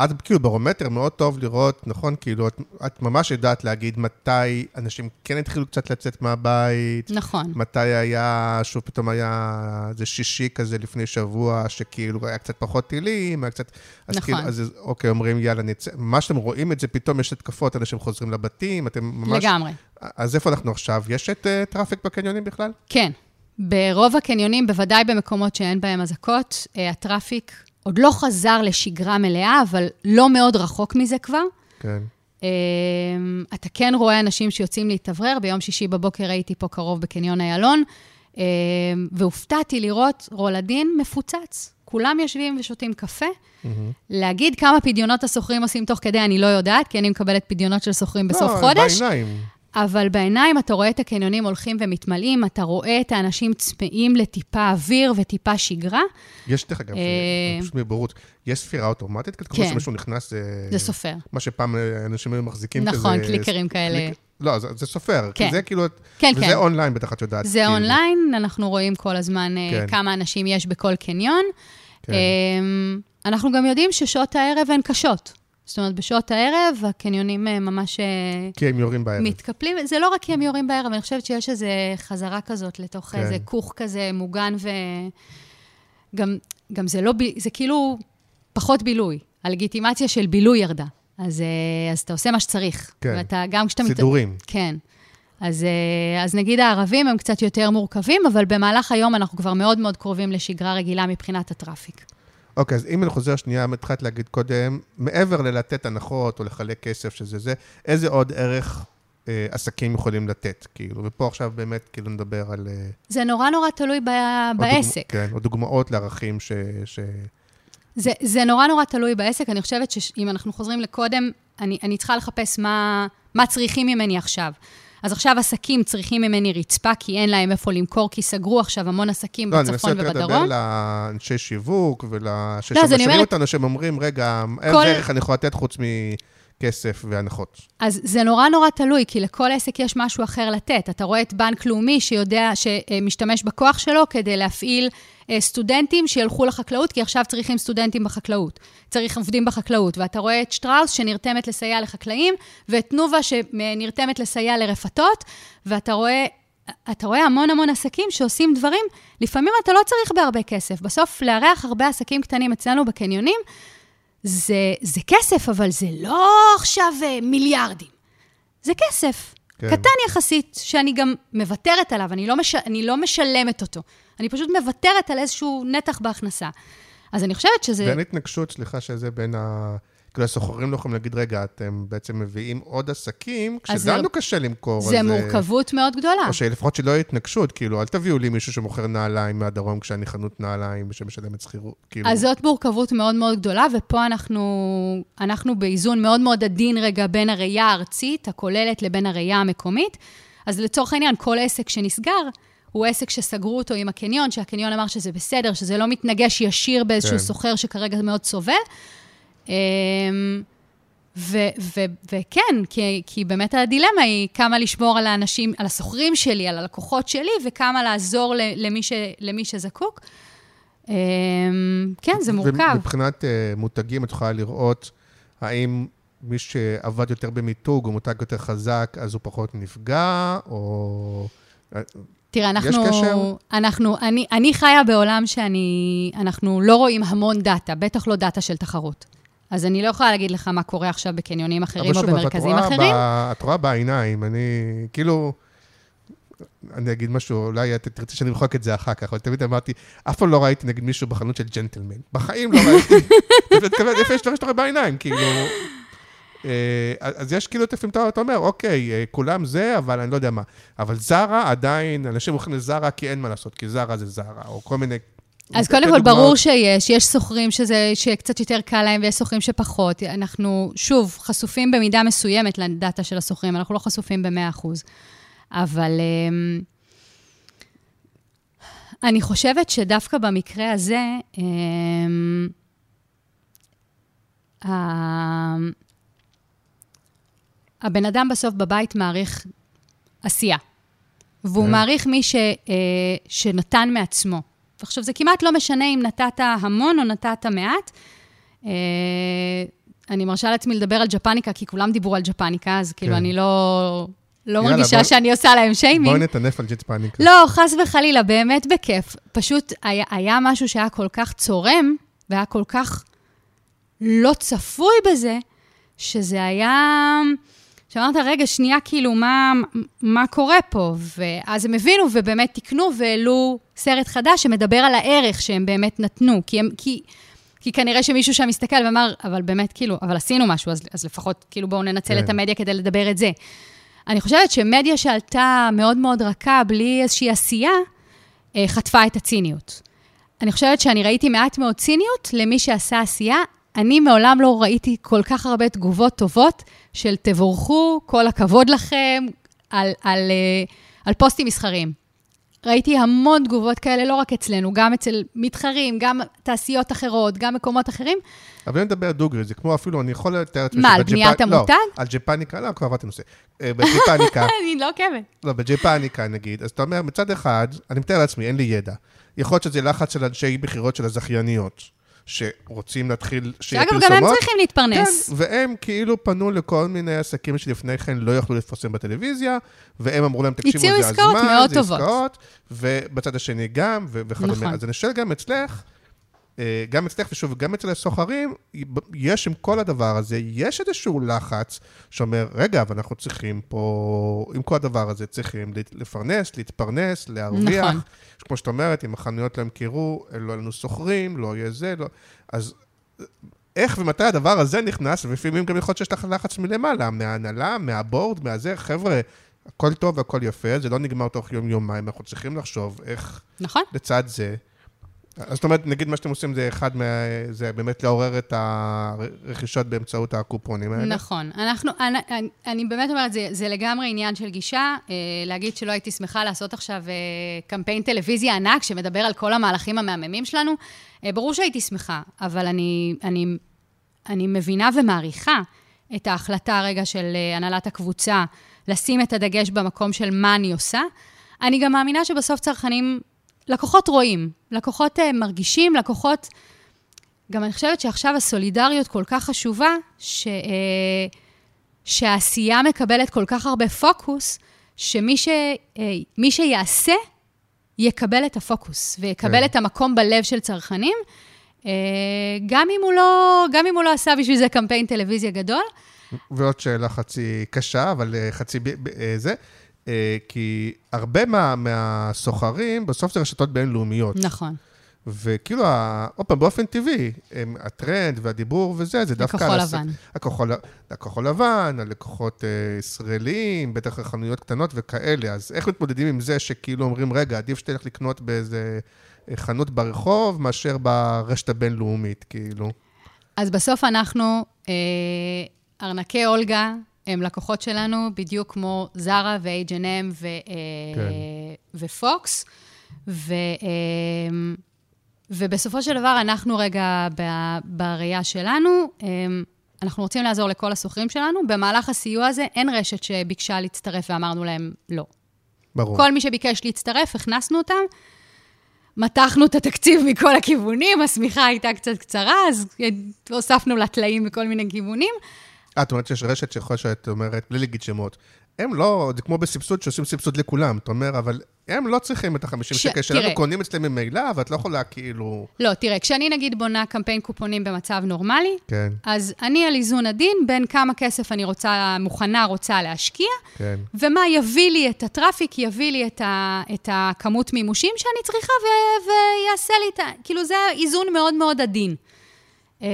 את כאילו ברומטר מאוד טוב לראות, נכון? כאילו, את, את ממש יודעת להגיד מתי אנשים כן התחילו קצת לצאת מהבית. נכון. מתי היה, שוב פתאום היה איזה שישי כזה לפני שבוע, שכאילו היה קצת פחות טילים, היה קצת... אז נכון. כאילו, אז אוקיי, אומרים, יאללה, נצא. ממש אתם רואים את זה, פתאום יש התקפות, אנשים חוזרים לבתים, אתם ממש... לגמרי. אז איפה אנחנו עכשיו? יש את אה, traffic בקניונים בכלל? כן. ברוב הקניונים, בוודאי במקומות שאין בהם אזעקות, אה, ה traffic עוד לא חזר לשגרה מלאה, אבל לא מאוד רחוק מזה כבר. כן. Um, אתה כן רואה אנשים שיוצאים להתאוורר, ביום שישי בבוקר הייתי פה קרוב בקניון איילון, um, והופתעתי לראות רולדין מפוצץ. כולם יושבים ושותים קפה. Mm-hmm. להגיד כמה פדיונות הסוחרים עושים תוך כדי, אני לא יודעת, כי אני מקבלת פדיונות של סוחרים בסוף לא, חודש. לא, בעיניים. אבל בעיניים אתה רואה את הקניונים הולכים ומתמלאים, אתה רואה את האנשים צמאים לטיפה אוויר וטיפה שגרה. יש, דרך אגב, פשוט מבורות, יש ספירה אוטומטית? כן. כמו שמישהו נכנס... זה סופר. מה שפעם אנשים היו מחזיקים כזה... נכון, קליקרים כאלה. לא, זה, זה סופר, כן. כי זה כאילו... כן, וזה כן. אונליין, בטח את יודעת. זה כאילו. אונליין, אנחנו רואים כל הזמן כן. כן. כמה אנשים יש בכל קניון. כן. אמ, אנחנו גם יודעים ששעות הערב הן קשות. זאת אומרת, בשעות הערב הקניונים אה, ממש אה, כי הם יורים בערב. מתקפלים. זה לא רק כי הם יורים בערב, אני חושבת שיש איזו חזרה כזאת לתוך כן. איזה כוך כזה מוגן ו... גם, זה לא, זה כאילו פחות בילוי. הלגיטימציה של בילוי ירדה. אז, אה, אז אתה עושה מה שצריך. כן. ואתה, גם כשאתה... מת- סידורים. כן. אז, אז נגיד הערבים הם קצת יותר מורכבים, אבל במהלך היום אנחנו כבר מאוד מאוד קרובים לשגרה רגילה מבחינת הטראפיק. אוקיי, אז אם אני חוזר שנייה, התחלת להגיד קודם, מעבר ללתת הנחות או לחלק כסף שזה זה, איזה עוד ערך אה, עסקים יכולים לתת, כאילו? ופה עכשיו באמת, כאילו, נדבר על... אה, זה נורא נורא תלוי ב- בעסק. דוגמא, כן, או דוגמאות לערכים ש... ש... זה, זה נורא נורא תלוי בעסק. אני חושבת שאם אנחנו חוזרים לקודם, אני, אני צריכה לחפש מה, מה צריכים ממני עכשיו. אז עכשיו עסקים צריכים ממני רצפה, כי אין להם איפה למכור, כי סגרו עכשיו המון עסקים לא, אני בצפון מנסה יותר לדבר ובדרום. לאנשי שיווק אני ולששומעים אומרת- אותנו, שהם אומרים, רגע, כל- איזה ערך אני יכול לתת חוץ מכסף והנחות? אז זה נורא נורא תלוי, כי לכל עסק יש משהו אחר לתת. אתה רואה את בנק לאומי שיודע, שמשתמש בכוח שלו כדי להפעיל סטודנטים שילכו לחקלאות, כי עכשיו צריכים סטודנטים בחקלאות. צריך עובדים בחקלאות. ואתה רואה את שטראוס שנרתמת לסייע לחקלאים, ואת תנובה שנרתמת לסייע לרפתות, ואתה רואה... אתה רואה המון המון עסקים שעושים דברים, לפעמים אתה לא צריך בהרבה כסף. בסוף, לארח הרבה עסקים קטנים אצלנו בקניונים, זה, זה כסף, אבל זה לא עכשיו אה, מיליארדים. זה כסף. כן. קטן יחסית, שאני גם מוותרת עליו, אני לא, מש... אני לא משלמת אותו. אני פשוט מוותרת על איזשהו נתח בהכנסה. אז אני חושבת שזה... ואין התנגשות, סליחה, שזה בין ה... כאילו, הסוחרים לא יכולים להגיד, רגע, אתם בעצם מביאים עוד עסקים, כשלנו זה- קשה למכור. זה אה, מורכבות מאוד גדולה. או שלפחות שלא יהיה התנגשות, כאילו, אל תביאו לי מישהו שמוכר נעליים מהדרום כשאני חנות נעליים שמשלמת שכירות, כאילו. אז זאת מורכבות מאוד מאוד גדולה, ופה אנחנו, אנחנו באיזון מאוד מאוד עדין רגע בין הראייה הארצית, הכוללת, לבין הראייה המקומית. אז לצורך העניין, כל עסק שנסגר, הוא עסק שסגרו אותו עם הקניון, שהקניון אמר שזה בסדר, שזה לא מתנגש ישיר באיזשהו. כן. סוחר שכרגע מאוד סובל. אמ, וכן, כי, כי באמת הדילמה היא כמה לשמור על האנשים, על הסוחרים שלי, על הלקוחות שלי, וכמה לעזור למי, ש- למי שזקוק. אמ, כן, זה מורכב. ומבחינת אה, מותגים, את יכולה לראות האם מי שעבד יותר במיתוג, הוא מותג יותר חזק, אז הוא פחות נפגע, או... תראה, אנחנו... קשר? אנחנו, אני, אני חיה בעולם שאני... אנחנו לא רואים המון דאטה, בטח לא דאטה של תחרות. אז אני לא יכולה להגיד לך מה קורה עכשיו בקניונים אחרים או אבל שוב, את במרכזים רואה אחרים. ב- את רואה בעיניים, אני כאילו... אני אגיד משהו, אולי את תרצי שאני אמחוק את זה אחר כך, אבל תמיד אמרתי, אף פעם לא ראיתי נגיד מישהו בחנות של ג'נטלמן. בחיים לא ראיתי. איפה יש דברים שאתה רואה בעיניים, כאילו... אה, אז יש כאילו, לפעמים אתה אתה אומר, אוקיי, אה, כולם זה, אבל אני לא יודע מה. אבל זרה עדיין, אנשים הולכים לזרה כי אין מה לעשות, כי זרה זה זרה, או כל מיני אז קודם כל. ברור שיש, יש שוכרים שזה, שקצת יותר קל להם ויש שוכרים שפחות. אנחנו, שוב, חשופים במידה מסוימת לדאטה של השוכרים, אנחנו לא חשופים ב-100%. אבל אמ, אני חושבת שדווקא במקרה הזה, אמ, הבן אדם בסוף בבית מעריך עשייה. והוא כן. מעריך מי ש, אה, שנתן מעצמו. עכשיו, זה כמעט לא משנה אם נתת המון או נתת מעט. אה, אני מרשה לעצמי לדבר על ג'פניקה, כי כולם דיברו על ג'פניקה, אז כאילו, כן. אני לא, לא יאללה, מרגישה בוא- שאני עושה להם שיימינג. בואי נטנף על ג'יט פאניקה. לא, חס וחלילה, באמת בכיף. פשוט היה, היה משהו שהיה כל כך צורם, והיה כל כך לא צפוי בזה, שזה היה... שאמרת, רגע, שנייה, כאילו, מה, מה קורה פה? ואז הם הבינו ובאמת תיקנו והעלו סרט חדש שמדבר על הערך שהם באמת נתנו. כי, הם, כי, כי כנראה שמישהו שם מסתכל ואמר, אבל באמת, כאילו, אבל עשינו משהו, אז, אז לפחות, כאילו, בואו ננצל כן. את המדיה כדי לדבר את זה. אני חושבת שמדיה שעלתה מאוד מאוד רכה, בלי איזושהי עשייה, אה, חטפה את הציניות. אני חושבת שאני ראיתי מעט מאוד ציניות למי שעשה עשייה. אני מעולם לא ראיתי כל כך הרבה תגובות טובות של תבורכו, כל הכבוד לכם, על, על, אה, על פוסטים מסחריים. ראיתי המון תגובות כאלה, לא רק אצלנו, גם אצל מתחרים, גם תעשיות אחרות, גם מקומות אחרים. אבל אני מדבר דוגרי, זה כמו אפילו, אני יכול לתאר לעצמי... מה, על בניית לא, המותג? על ג'פניקה, לא, כבר עברתי נושא. אה, בג'פניקה, אני לא עוקבת. לא, בג'פניקה נגיד, אז אתה אומר, מצד אחד, אני מתאר לעצמי, אין לי ידע. יכול להיות שזה לחץ של אנשי מכירות של הזכייניות, שרוצים להתחיל, שיהיה שאגב, פרסומות. גם הם צריכים להתפרנס. כן, והם כאילו פנו לכל מיני עסקים שלפני כן לא יכלו לפרסם בטלוויזיה, והם אמרו להם, תקשיבו, זה הזמן, זה. עסקאות, ובצד השני גם, וכדומה. נכון. אז אני שואל גם אצלך, גם אצלך, ושוב, גם אצל הסוחרים, יש עם כל הדבר הזה, יש איזשהו לחץ שאומר, רגע, אבל אנחנו צריכים פה, עם כל הדבר הזה, צריכים לפרנס, להתפרנס, להרוויח. נכון. כמו שאת אומרת, אם החנויות לא ימכרו, לא יהיו לנו שוכרים, לא יהיה זה, לא... אז איך ומתי הדבר הזה נכנס, ולפעמים גם יכול להיות שיש לך לחץ מלמעלה, מההנהלה, מהבורד, מהזה, חבר'ה, הכל טוב והכל יפה, זה לא נגמר תוך יום-יומיים, אנחנו צריכים לחשוב איך נכון? לצד זה. אז זאת אומרת, נגיד מה שאתם עושים זה אחד מה... זה באמת לעורר את הרכישות באמצעות הקופונים האלה. נכון. אנחנו, אני, אני, באמת אומרת, זה, זה לגמרי עניין של גישה. אה, להגיד שלא הייתי שמחה לעשות עכשיו אה, קמפיין טלוויזיה ענק שמדבר על כל המהלכים המהממים שלנו, אה, ברור שהייתי שמחה, אבל אני, אני, אני מבינה ומעריכה את ההחלטה הרגע של הנהלת הקבוצה לשים את הדגש במקום של מה אני עושה. אני גם מאמינה שבסוף צרכנים, לקוחות רואים, לקוחות אה, מרגישים, לקוחות... גם אני חושבת שעכשיו הסולידריות כל כך חשובה, ש, אה, שהעשייה מקבלת כל כך הרבה פוקוס, שמי ש, אה, שיעשה, יקבל את הפוקוס, ויקבל כן. את המקום בלב של צרכנים, גם אם, הוא לא, גם אם הוא לא עשה בשביל זה קמפיין טלוויזיה גדול. ועוד שאלה חצי קשה, אבל חצי זה, כי הרבה מה, מהסוחרים, בסוף זה רשתות בינלאומיות. נכון. וכאילו, עוד פעם, באופן טבעי, הם, הטרנד והדיבור וזה, זה דווקא... הכחול הס- לבן. הכחול, הכחול לבן, הלקוחות אה, ישראלים, בטח חנויות קטנות וכאלה. אז איך מתמודדים עם זה שכאילו אומרים, רגע, עדיף שתלך לקנות באיזה אה, חנות ברחוב מאשר ברשת הבינלאומית, כאילו? אז בסוף אנחנו, אה, ארנקי אולגה הם לקוחות שלנו, בדיוק כמו זרה ו-H&M ו, אה, כן. ופוקס. ו, אה, ובסופו של דבר, אנחנו רגע בראייה שלנו, אה, אנחנו רוצים לעזור לכל השוכרים שלנו. במהלך הסיוע הזה אין רשת שביקשה להצטרף ואמרנו להם לא. ברור. כל מי שביקש להצטרף, הכנסנו אותם. מתחנו את התקציב מכל הכיוונים, השמיכה הייתה קצת קצרה, אז הוספנו לה טלאים מכל מיני כיוונים. אה, את אומרת שיש רשת שיכול שאת אומרת, בלי להגיד שמות. הם לא, זה כמו בסבסוד, שעושים סבסוד לכולם. אתה אומר, אבל הם לא צריכים את ה-50 ש- שקל שלנו. קונים אצלם ממילא, ואת לא יכולה כאילו... לא, תראה, כשאני נגיד בונה קמפיין קופונים במצב נורמלי, כן, אז אני על איזון עדין בין כמה כסף אני רוצה, מוכנה, רוצה להשקיע, כן. ומה יביא לי את הטראפיק, יביא לי את, ה, את הכמות מימושים שאני צריכה ו, ויעשה לי את ה... כאילו, זה איזון מאוד מאוד עדין. אה,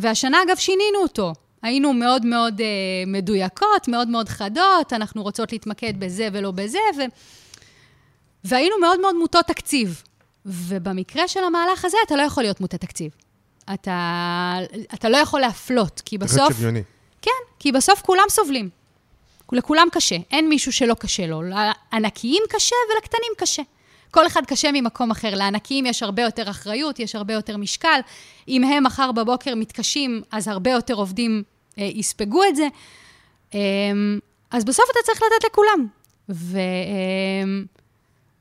והשנה, אגב, שינינו אותו. היינו מאוד מאוד אה, מדויקות, מאוד מאוד חדות, אנחנו רוצות להתמקד בזה ולא בזה, ו... והיינו מאוד מאוד מוטות תקציב. ובמקרה של המהלך הזה, אתה לא יכול להיות מוטה תקציב. אתה, אתה לא יכול להפלות, כי בסוף... שוויוני. כן, כי בסוף כולם סובלים. לכולם קשה, אין מישהו שלא קשה לו. לענקיים קשה ולקטנים קשה. כל אחד קשה ממקום אחר. לענקיים יש הרבה יותר אחריות, יש הרבה יותר משקל. אם הם מחר בבוקר מתקשים, אז הרבה יותר עובדים יספגו את זה. אה, אז בסוף אתה צריך לתת לכולם. ו, אה,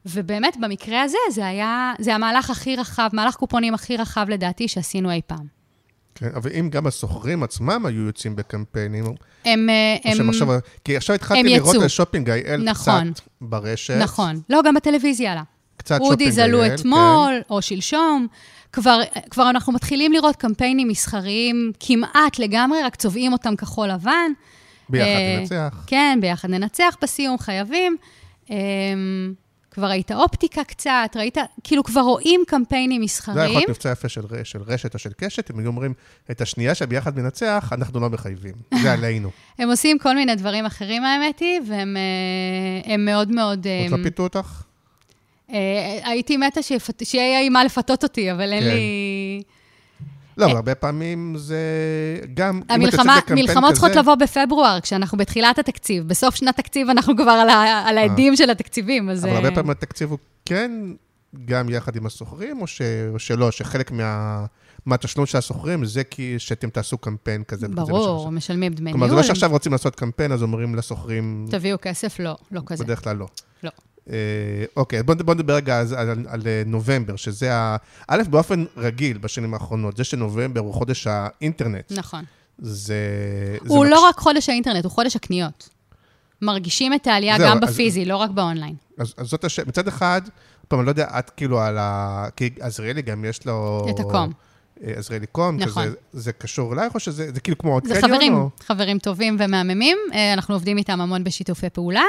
ובאמת, במקרה הזה, זה היה, זה המהלך הכי רחב, מהלך קופונים הכי רחב לדעתי שעשינו אי פעם. כן, אבל אם גם הסוחרים עצמם היו יוצאים בקמפיינים, הם... אה, הם עכשיו, כי עכשיו התחלתי לראות יצאו. על Shopping IL נכון. קצת ברשת. נכון. לא, גם בטלוויזיה עלה. קצת וודיז שופינג עלו IL, אתמול, או שלשום. כבר, כבר אנחנו מתחילים לראות קמפיינים מסחריים כמעט לגמרי, רק צובעים אותם כחול לבן. ביחד אה, ננצח. כן, ביחד ננצח בסיום, חייבים. אמ, כבר ראית אופטיקה קצת, ראית, כאילו כבר רואים קמפיינים זה היה מסחריים. יכול להיות מבצע יפה של, של רשת או של קשת, אם היו אומרים, את השנייה שביחד מנצח, אנחנו לא מחייבים. זה עלינו. הם עושים כל מיני דברים אחרים, האמת היא, והם אה, הם מאוד מאוד... עוד אה, לא פיתו אותך? אה, הייתי מתה שיפת- שיהיה עם מה לפתות אותי, אבל אין כן. לי... לא, אבל הרבה פעמים זה גם... אם את המלחמה, יוצאת בקמפיין מלחמות צריכות כזה- לבוא בפברואר, כשאנחנו בתחילת התקציב. בסוף שנת תקציב אנחנו כבר על, ה, על העדים של התקציבים, אז... אה. אבל אה, הרבה פעמים התקציב הוא כן גם יחד עם הסוחרים, או, ש... או שלא, שחלק מה... מהתשלום של הסוחרים זה כי שאתם תעשו קמפיין כזה. ברור, ושזה. משלמים דמי כלומר, זה ניהול. לא שעכשיו רוצים לעשות קמפיין, אז אומרים לסוחרים, תביאו כסף, לא, לא כזה. בדרך כלל לא. לא. אה, אוקיי, בוא נדבר רגע על, על, על אה, נובמבר, שזה ה... א', באופן רגיל בשנים האחרונות, זה שנובמבר הוא חודש האינטרנט. נכון. זה... זה הוא לא רק חודש האינטרנט, הוא חודש הקניות. מרגישים את העלייה זהו, גם אז- בפיזי, לא רק באונליין. אז, אז זאת השאלה, מצד אחד, פעם, אני לא יודע, את כאילו על ה... כי עזריאלי גם יש לו... את הקום. אה, עזריאלי קום, נכון. כזה, זה קשור אלייך, או שזה זה כאילו כמו עוד זה קניון? חברים, או... חברים טובים ומהממים. אנחנו עובדים איתם המון בשיתופי פעולה.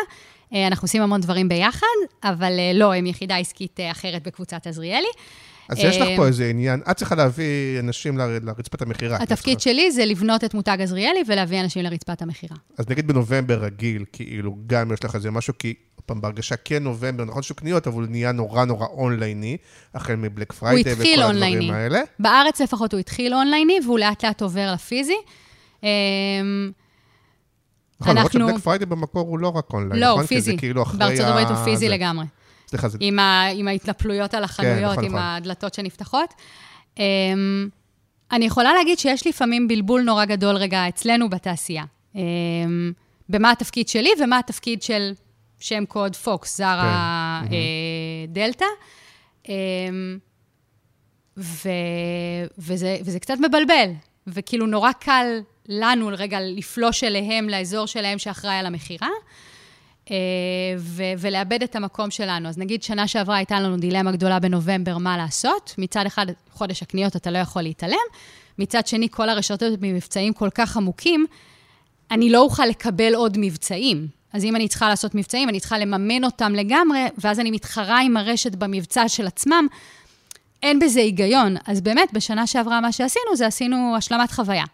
אה, אנחנו עושים המון דברים ביחד, אבל אה, לא, הם יחידה עסקית אה, אחרת בקבוצת עזריאלי. אז יש לך פה איזה עניין, את צריכה להביא אנשים לרצפת המכירה. התפקיד שלי זה לבנות את מותג עזריאלי ולהביא אנשים לרצפת המכירה. אז נגיד בנובמבר רגיל, כאילו, גם יש לך איזה משהו, כי, פעם, בהרגשה כן נובמבר, נכון שהוא קניות, אבל הוא נהיה נורא נורא אונלייני, החל מבלק פריידי וכל התחיל הדברים אונלייני. האלה. בארץ לפחות הוא התחיל אונלייני, והוא לאט לאט עובר לפיזי. אמ, נכון, למרות אנחנו- שבלק פריידי במקור הוא לא רק אונליין, לא, נכון? הוא כי פיזי. כאילו בארצות הברית הוא פיזי לגמרי. סליחה, זה... עם, ה, עם ההתנפלויות על החנויות, נכון, עם נכון. הדלתות שנפתחות. אמ, אני יכולה להגיד שיש לפעמים בלבול נורא גדול רגע אצלנו בתעשייה. Um, במה התפקיד שלי ומה התפקיד של שם קוד פוקס, זרה כן, אה, דלתא. Um, ו, וזה, וזה קצת מבלבל, וכאילו נורא קל לנו רגע לפלוש אליהם, לאזור שלהם שאחראי על המכירה. אה, ו- ולאבד את המקום שלנו. אז נגיד, שנה שעברה הייתה לנו דילמה גדולה בנובמבר, מה לעשות. מצד אחד, חודש הקניות אתה לא יכול להתעלם, מצד שני, כל הרשתות במבצעים כל כך עמוקים, אני לא אוכל לקבל עוד מבצעים. אז אם אני צריכה לעשות מבצעים, אני צריכה לממן אותם לגמרי, ואז אני מתחרה עם הרשת במבצע של עצמם. אין בזה היגיון. אז באמת, בשנה שעברה מה שעשינו, זה עשינו השלמת חוויה.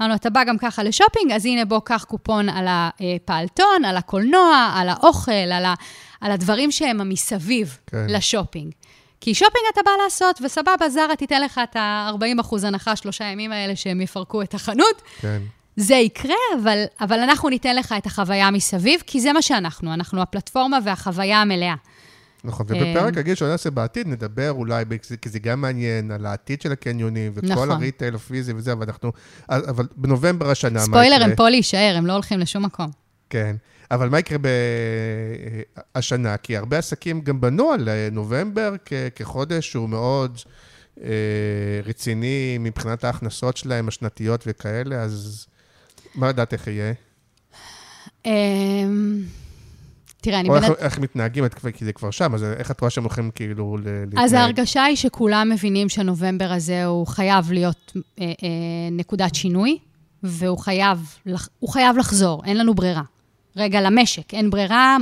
אמרנו, אתה בא גם ככה לשופינג, אז הנה בוא קח קופון על הפעלתון, על הקולנוע, על האוכל, על, ה, על הדברים שהם המסביב כן. לשופינג. כי שופינג אתה בא לעשות, וסבבה, זרה תיתן לך את ה-40% הנחה שלושה ימים האלה שהם יפרקו את החנות. כן. זה יקרה, אבל, אבל אנחנו ניתן לך את החוויה מסביב, כי זה מה שאנחנו, אנחנו הפלטפורמה והחוויה המלאה. נכון, אה, ובפרק הגיל שאני אעשה בעתיד, נדבר אולי, כי זה גם מעניין, על העתיד של הקניונים, וכל נכון. הריטייל הפיזי וזה, אבל אנחנו, אבל בנובמבר השנה, מה ספוילר, יקרה? הם פה להישאר, הם לא הולכים לשום מקום. כן, אבל מה יקרה השנה? כי הרבה עסקים גם בנו על אה, נובמבר כ- כחודש שהוא מאוד אה, רציני מבחינת ההכנסות שלהם, השנתיות וכאלה, אז מה לדעת איך יהיה? תראה, אני או איך, מתנהגים, את כי זה כבר שם, אז איך את רואה שהם הולכים כאילו ל- להתנהג? אז ההרגשה היא שכולם מבינים שנובמבר הזה הוא חייב להיות אה, אה, נקודת שינוי, והוא חייב, לח- הוא חייב לחזור, אין לנו ברירה. רגע, למשק, אין ברירה,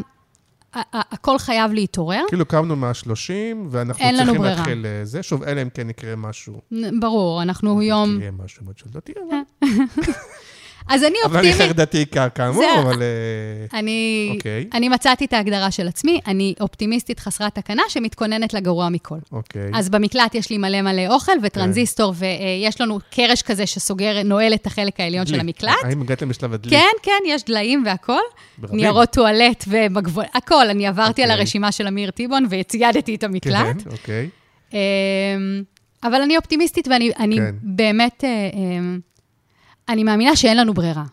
הכל חייב להתעורר. כאילו קמנו מה-30, ואנחנו צריכים. להתחיל אה, זה, שוב, אלא אם כן יקרה משהו. ברור, אנחנו יום... יקרה משהו, עוד שלא תהיה, אז אני אבל אני אופטימית. חרדתי כאמור, זה- אבל... אה, אני, אוקיי. אני מצאתי את ההגדרה של עצמי, אני אופטימיסטית חסרת תקנה שמתכוננת לגרוע מכל. אוקיי. אז במקלט יש לי מלא מלא אוכל וטרנזיסטור, ויש לנו קרש כזה שסוגר, נועל את החלק העליון של דלי. המקלט. האם הגעתם לשלב הדלי? כן, כן, יש דליים והכול. ברבים. ניירות טואלט ומגבול, הכל. אני עברתי על אוקיי. הרשימה של אמיר טיבון וציידתי את המקלט. כן, אוקיי. אמ, אבל אני אופטימיסטית ואני אני כן. באמת, אה, אמ, אני מאמינה שאין לנו ברירה.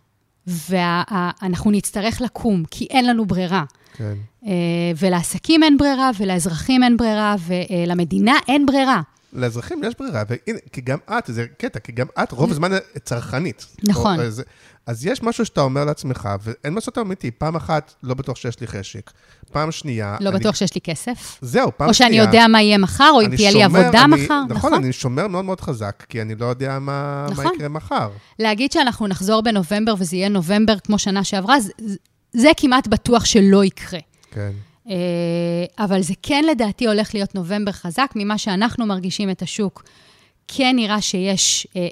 ואנחנו נצטרך לקום, כי אין לנו ברירה. כן. אה, ולעסקים אין ברירה, ולאזרחים אין ברירה, ולמדינה אין ברירה. לאזרחים יש ברירה, והנה, כי גם את, זה קטע, כי גם את רוב הזמן צרכנית. נכון. או, אז, אז יש משהו שאתה אומר לעצמך, ואין מה שאתה אמיתי, פעם אחת, לא בטוח שיש לי חשק. פעם שנייה... לא אני- בטוח שיש לי כסף. זהו, פעם או שאני שנייה... יודע מה יהיה מחר, או אם תהיה לי עבודה אני- מחר. נכון, אני שומר מאוד מאוד חזק, כי אני לא יודע מה, מה נכון. יקרה מחר. להגיד שאנחנו נחזור בנובמבר וזה יהיה נובמבר כמו שנה שעברה, זה, זה כמעט בטוח שלא יקרה. כן. אה, אבל זה כן לדעתי הולך להיות נובמבר חזק, ממה שאנחנו מרגישים את השוק. כן נראה שיש, אה, אה,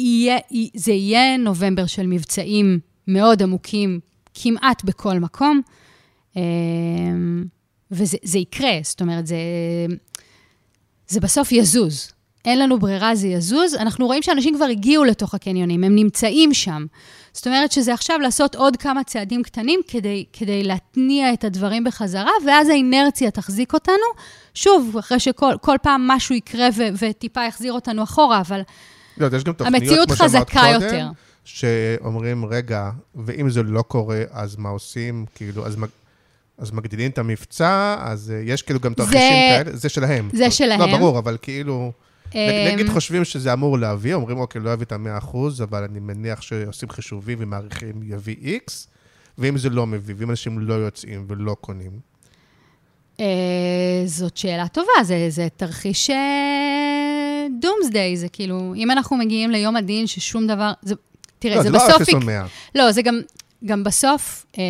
יהיה, זה יהיה נובמבר של מבצעים מאוד עמוקים, כמעט בכל מקום, אה, וזה זה יקרה, זאת אומרת, זה, זה בסוף יזוז. אין לנו ברירה, זה יזוז. אנחנו רואים שאנשים כבר הגיעו לתוך הקניונים, הם נמצאים שם. זאת אומרת שזה עכשיו לעשות עוד כמה צעדים קטנים כדי, כדי להתניע את הדברים בחזרה, ואז האינרציה תחזיק אותנו. שוב, אחרי שכל כל פעם משהו יקרה ו, וטיפה יחזיר אותנו אחורה, אבל לא, יש גם תוכניות, כמו שאמרת חזקה קודם, יותר. שאומרים, רגע, ואם זה לא קורה, אז מה עושים? כאילו, אז, מג... אז מגדילים את המבצע, אז uh, יש כאילו גם תרחישים כאלה, זה שלהם. זה לא, שלהם. לא, ברור, אבל כאילו... אמ, נגיד חושבים שזה אמור להביא, אומרים, אוקיי, לא יביא את ה-100%, אבל אני מניח שעושים חישובים ומעריכים יביא X, ואם זה לא מביא, ואם אנשים לא יוצאים ולא קונים, אה, זאת שאלה טובה, זה, זה תרחיש דומסדיי, זה כאילו, אם אנחנו מגיעים ליום הדין ששום דבר, זה, תראה, לא, זה זה לא בסוף... אפס או 100. לא, זה גם, גם בסוף, אה,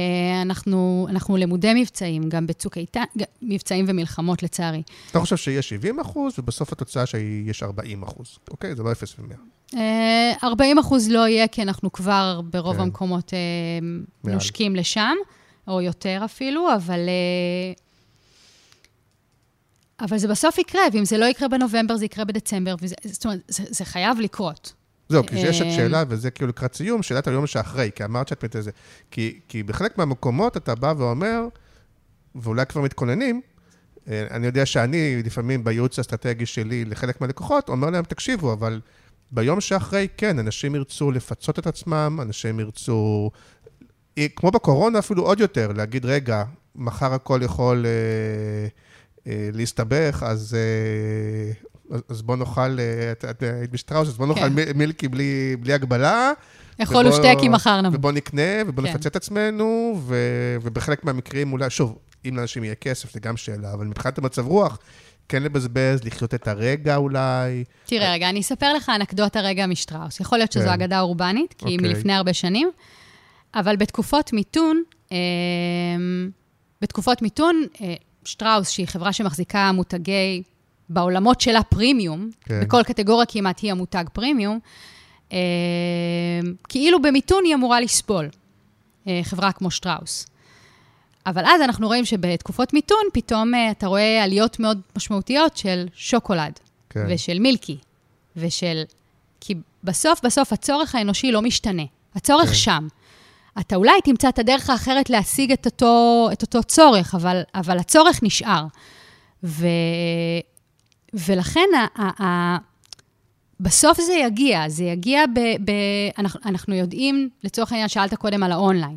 אנחנו, אנחנו למודי מבצעים, גם בצוק איתן, מבצעים ומלחמות לצערי. אתה חושב שיש 70 אחוז, ובסוף התוצאה שיש 40 אחוז, אוקיי? זה לא 0 ו-100. אה, 40 אחוז לא יהיה, כי אנחנו כבר ברוב כן. המקומות אה. נושקים לשם, או יותר אפילו, אבל... אה, אבל זה בסוף יקרה, ואם זה לא יקרה בנובמבר, זה יקרה בדצמבר, וזה, זאת אומרת, זה, זה חייב לקרות. זהו, כי יש את אה, שאלה, וזה כאילו לקראת סיום, שאלת היום שאחרי, כי אמרת שאת מתזה. כי, כי בחלק מהמקומות אתה בא ואומר, ואולי כבר מתכוננים, אה, אני יודע שאני לפעמים בייעוץ האסטרטגי שלי לחלק מהלקוחות, אומר להם, תקשיבו, אבל ביום שאחרי, כן, אנשים ירצו לפצות את עצמם, אנשים ירצו, אה, כמו בקורונה אפילו עוד יותר, להגיד, רגע, מחר הכל יכול אה, אה, להסתבך, אז... אה, אז- בוא נאכל, אה, את את היית בשטראוס, אז בוא נאכל כן. מילקי בלי, בלי הגבלה. שתי כי מחר נבוא. ובוא נקנה, ובוא כן. נפצה את עצמנו, ו, ובחלק מהמקרים אולי, שוב, אם לאנשים יהיה כסף, זה גם שאלה, אבל מבחינת המצב רוח, כן לבזבז, לחיות את הרגע אולי. תראה, רגע, אני אספר לך אנקדוטה רגע משטראוס. יכול להיות שזו כן. אגדה אורבנית, כי היא אוקיי. מלפני הרבה שנים, אבל בתקופות מיתון, אה, בתקופות מיתון, אה, שטראוס, שהיא חברה שמחזיקה מותגי, בעולמות שלה פרימיום, כן. בכל קטגוריה כמעט היא המותג פרימיום, אה, כאילו במיתון היא אמורה לסבול, אה, חברה כמו שטראוס. אבל אז אנחנו רואים שבתקופות מיתון, פתאום אה, אתה רואה עליות מאוד משמעותיות של שוקולד, כן. ושל מילקי, ושל... כי בסוף, בסוף הצורך האנושי לא משתנה. הצורך כן. שם. אתה אולי תמצא את הדרך האחרת להשיג את אותו, את אותו צורך, אבל, אבל הצורך נשאר. ו, ולכן ה, ה, ה, בסוף זה יגיע, זה יגיע ב... ב אנחנו, אנחנו יודעים, לצורך העניין, שאלת קודם על האונליין.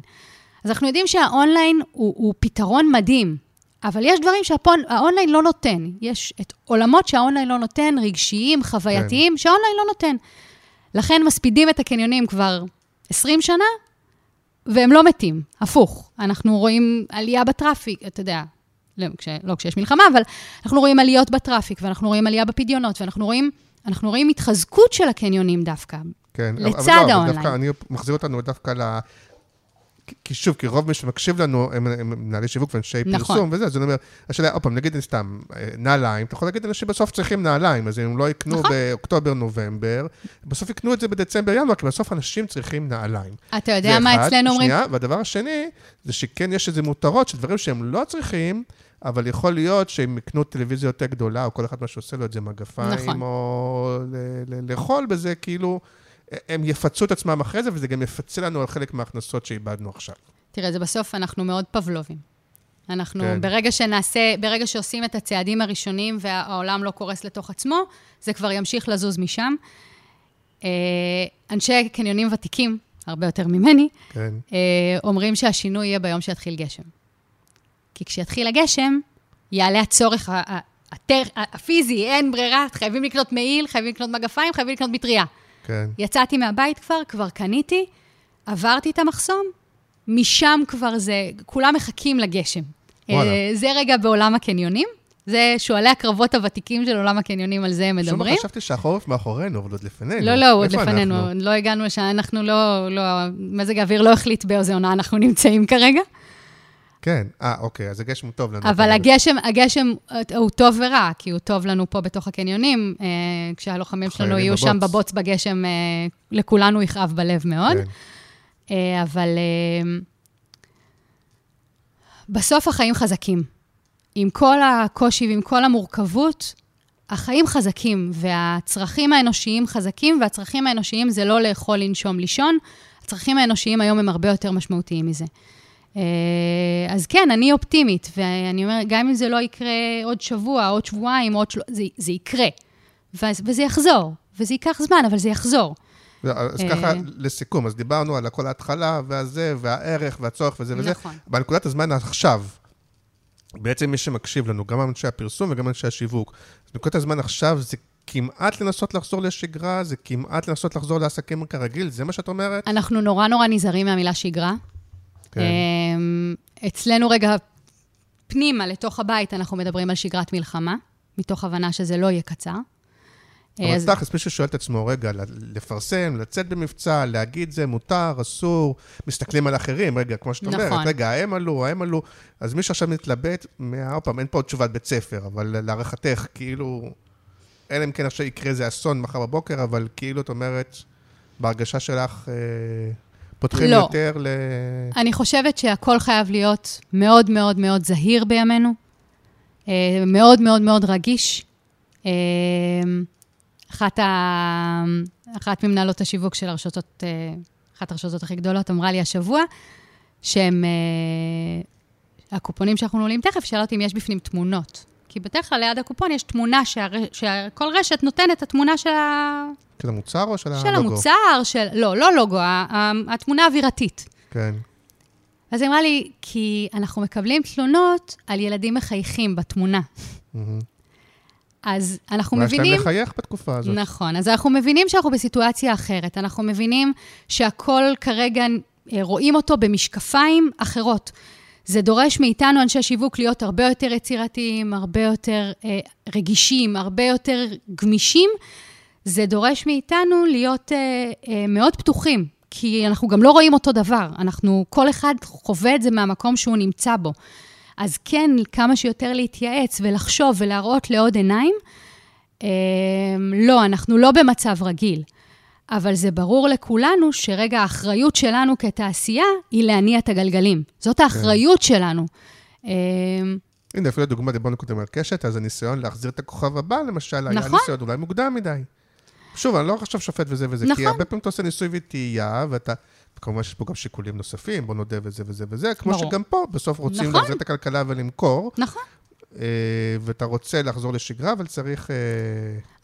אז אנחנו יודעים שהאונליין הוא, הוא פתרון מדהים, אבל יש דברים שהאונליין לא נותן. יש את עולמות שהאונליין לא נותן, רגשיים, חווייתיים, שהאונליין לא נותן. לכן מספידים את הקניונים כבר 20 שנה, והם לא מתים, הפוך. אנחנו רואים עלייה ב traffic, אתה יודע, לא, כש, לא כשיש מלחמה, אבל אנחנו רואים עליות ב traffic, ואנחנו רואים עלייה בפדיונות, ואנחנו רואים, רואים התחזקות של הקניונים דווקא. כן. לצד אבל לא, אבל האונליין. דווקא, אני מחזיר אותנו דווקא. כי- שוב, כי רוב מי שמקשיב לנו הם הם מנהלי שיווק ואנשי נכון. פרסום וזה, אז אני אומר, השאלה, עוד פעם, נגיד סתם, אה, נעליים, אתה יכול להגיד אנשים בסוף צריכים נעליים, אז אם הם לא יקנו נכון. באוקטובר-נובמבר, בסוף יקנו את זה בדצמבר-ינואר, כי בסוף אנשים צריכים נעליים. אתה יודע מה אחד. אצלנו אומרים? שנייה, והדבר השני, זה שכן יש איזה מותרות של דברים שהם לא צריכים, אבל יכול להיות שהם יקנו טלוויזיה יותר גדולה, או כל אחד מה שעושה לו את זה מגפיים, נכון. או לאכול בזה, כאילו, הם יפצו את עצמם אחרי זה, וזה גם יפצה לנו על חלק מההכנסות שאיבדנו עכשיו. תראה, זה בסוף, אנחנו מאוד פבלובים. אנחנו, כן. ברגע שנעשה, ברגע שעושים את הצעדים הראשונים והעולם לא קורס לתוך עצמו, זה כבר ימשיך לזוז משם. אה, אנשי קניונים ותיקים, הרבה יותר ממני, כן. אה, אומרים שהשינוי יהיה ביום שיתחיל גשם. כי כשיתחיל הגשם, יעלה הצורך הטר, הפיזי, אין ברירה, חייבים לקנות מעיל, חייבים לקנות מגפיים, חייבים לקנות מטריה. כן. יצאתי מהבית כבר, כבר קניתי, עברתי את המחסום, משם כבר זה, כולם מחכים לגשם. וואלה. אה, זה רגע בעולם הקניונים. זה שועלי הקרבות הוותיקים של עולם הקניונים, על זה הם שוב מדברים. חשבתי שהחורף מאחורינו, אבל עוד לפנינו. לא, לא, עוד לפנינו, אנחנו? לא הגענו לשם, אנחנו לא, לא, מזג האוויר לא החליט באיזה עונה אנחנו נמצאים כרגע. כן, אה, אוקיי, אז הגשם הוא טוב לנו. אבל הגשם, הגשם אה, הוא טוב ורע, כי הוא טוב לנו פה בתוך הקניונים. אה, כשהלוחמים שלנו יהיו שם בבוץ. בבוץ בגשם, אה, לכולנו יכאב בלב מאוד. כן. אה, אבל אה, בסוף החיים חזקים. עם כל הקושי ועם כל המורכבות, החיים חזקים, והצרכים האנושיים חזקים, והצרכים האנושיים זה לא לאכול, לנשום, לישון. הצרכים האנושיים היום הם הרבה יותר משמעותיים מזה. אה, אז כן, אני אופטימית, ואני אומרת, גם אם זה לא יקרה עוד שבוע, עוד שבועיים, עוד של... זה, זה יקרה. וזה יחזור, וזה ייקח זמן, אבל זה יחזור. לא, אז אה, ככה, לסיכום, אז דיברנו על כל ההתחלה, והזה, והערך, והצורך וזה וזה. נכון. בנקודת הזמן עכשיו, בעצם מי שמקשיב לנו, גם אנשי הפרסום וגם אנשי השיווק, בנקודת הזמן עכשיו זה כמעט לנסות לחזור לשגרה, זה כמעט לנסות לחזור לעסקים כרגיל, זה מה שאת אומרת? אנחנו נורא נורא נזהרים מהמילה שגרה. כן. אמ, אצלנו רגע פנימה, לתוך הבית, אנחנו מדברים על שגרת מלחמה, מתוך הבנה שזה לא יהיה קצר. אבל אז- תכלס, מישהו שואל את עצמו, רגע, לפרסם, לצאת במבצע, להגיד זה מותר, אסור, מסתכלים על אחרים, רגע, כמו שאת אומרת, נכון. רגע, הם עלו, הם עלו, אז מי שעכשיו מתלבט, עוד פעם, אין פה עוד תשובת בית ספר, אבל להערכתך, כאילו, אלא אם כן עכשיו יקרה איזה אסון מחר בבוקר, אבל כאילו, את אומרת, בהרגשה שלך, אה, פותחים לא. יותר ל... אני חושבת שהכל חייב להיות מאוד מאוד מאוד זהיר בימינו, אה, מאוד מאוד מאוד רגיש. אה, אחת, ה... אחת ממנהלות השיווק של הרשתות, אה, אחת הרשתות הכי גדולות, אמרה לי השבוע, שהם, הקופונים שאנחנו נעולים תכף, שאלה אותי אם יש בפנים תמונות. כי בדרך כלל ליד הקופון יש תמונה שהר... שכל רשת נותנת את התמונה של, ה... של המוצר או של של הלוגו? המוצר, של... לא, לא לוגו, התמונה האווירתית. כן. אז היא אמרה לי, כי אנחנו מקבלים תלונות על ילדים מחייכים בתמונה. אז אנחנו מבינים... להם לחייך בתקופה הזאת. נכון, אז אנחנו מבינים שאנחנו בסיטואציה אחרת. אנחנו מבינים שהכל כרגע, אה, רואים אותו במשקפיים אחרות. זה דורש מאיתנו, אנשי שיווק, להיות הרבה יותר יצירתיים, הרבה יותר אה, רגישים, הרבה יותר גמישים. זה דורש מאיתנו להיות אה, אה, מאוד פתוחים, כי אנחנו גם לא רואים אותו דבר. אנחנו, כל אחד חווה את זה מהמקום שהוא נמצא בו. אז כן, כמה שיותר להתייעץ ולחשוב ולהראות לעוד עיניים. אה, לא, אנחנו לא במצב רגיל. אבל זה ברור לכולנו שרגע האחריות שלנו כתעשייה היא להניע את הגלגלים. זאת האחריות שלנו. אה, הנה, אפילו דוגמה, דיברנו קודם על קשת, אז הניסיון להחזיר את הכוכב הבא, למשל, היה נכון. ניסיון אולי מוקדם מדי. שוב, אני לא עכשיו שופט וזה וזה, כי נכון. הרבה פעמים אתה עושה ניסוי וטעייה, ואתה, כמובן שיש פה גם שיקולים נוספים, בוא נודה וזה וזה וזה, כמו ברור. שגם פה, בסוף רוצים נכון. להחזיר את הכלכלה ולמכור, נכון. אה, ואתה רוצה לחזור לשגרה, אבל צריך... אה,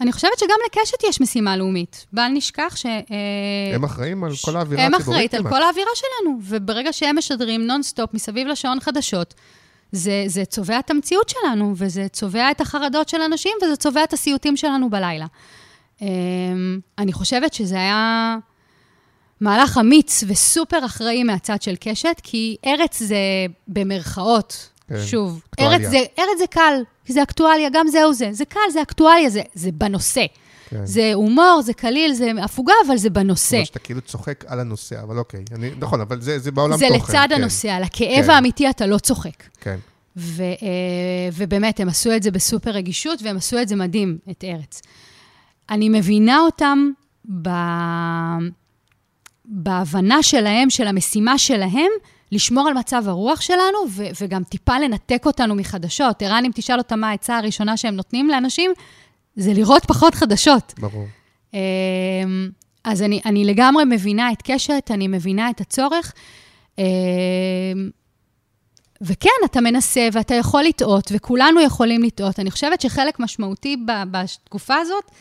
אני חושבת שגם לקשת יש משימה לאומית. בל נשכח ש... אה, הם אחראים על כל האווירה הם הציבורית אחראית על. כל האווירה שלנו, וברגע שהם משדרים נונסטופ מסביב לשעון חדשות, זה, זה צובע את המציאות שלנו, וזה צובע את החרדות של אנשים, וזה צובע את הסיוטים שלנו בלילה. אמ, אני חושבת שזה היה מהלך אמיץ וסופר אחראי מהצד של קשת, כי ארץ זה במרכאות, כן, שוב, אקטואליה. ארץ זה, ארץ זה קל, כי זה אקטואליה, גם זהו זה. זה קל, זה אקטואליה, זה, זה בנושא. כן. זה הומור, זה קליל, זה הפוגה, אבל זה בנושא. כמו שאתה כאילו צוחק על הנושא, אבל אוקיי. אני, נכון, אבל זה, זה בעולם זה תוכן. לצד כן, הנושא, על הכאב כן. האמיתי אתה לא צוחק. כן. ו, אה, ובאמת, הם עשו את זה בסופר רגישות, והם עשו את זה מדהים, את ארץ. אני מבינה אותם ב... בהבנה שלהם, של המשימה שלהם, לשמור על מצב הרוח שלנו, ו- וגם טיפה לנתק אותנו מחדשות. ערן, אם תשאל אותם מה העצה הראשונה שהם נותנים לאנשים, זה לראות פחות חדשות. ברור. אמ, אז אני, אני לגמרי מבינה את קשת, אני מבינה את הצורך. אמ, וכן, אתה מנסה ואתה יכול לטעות, וכולנו יכולים לטעות. אני חושבת שחלק משמעותי בתקופה הזאת,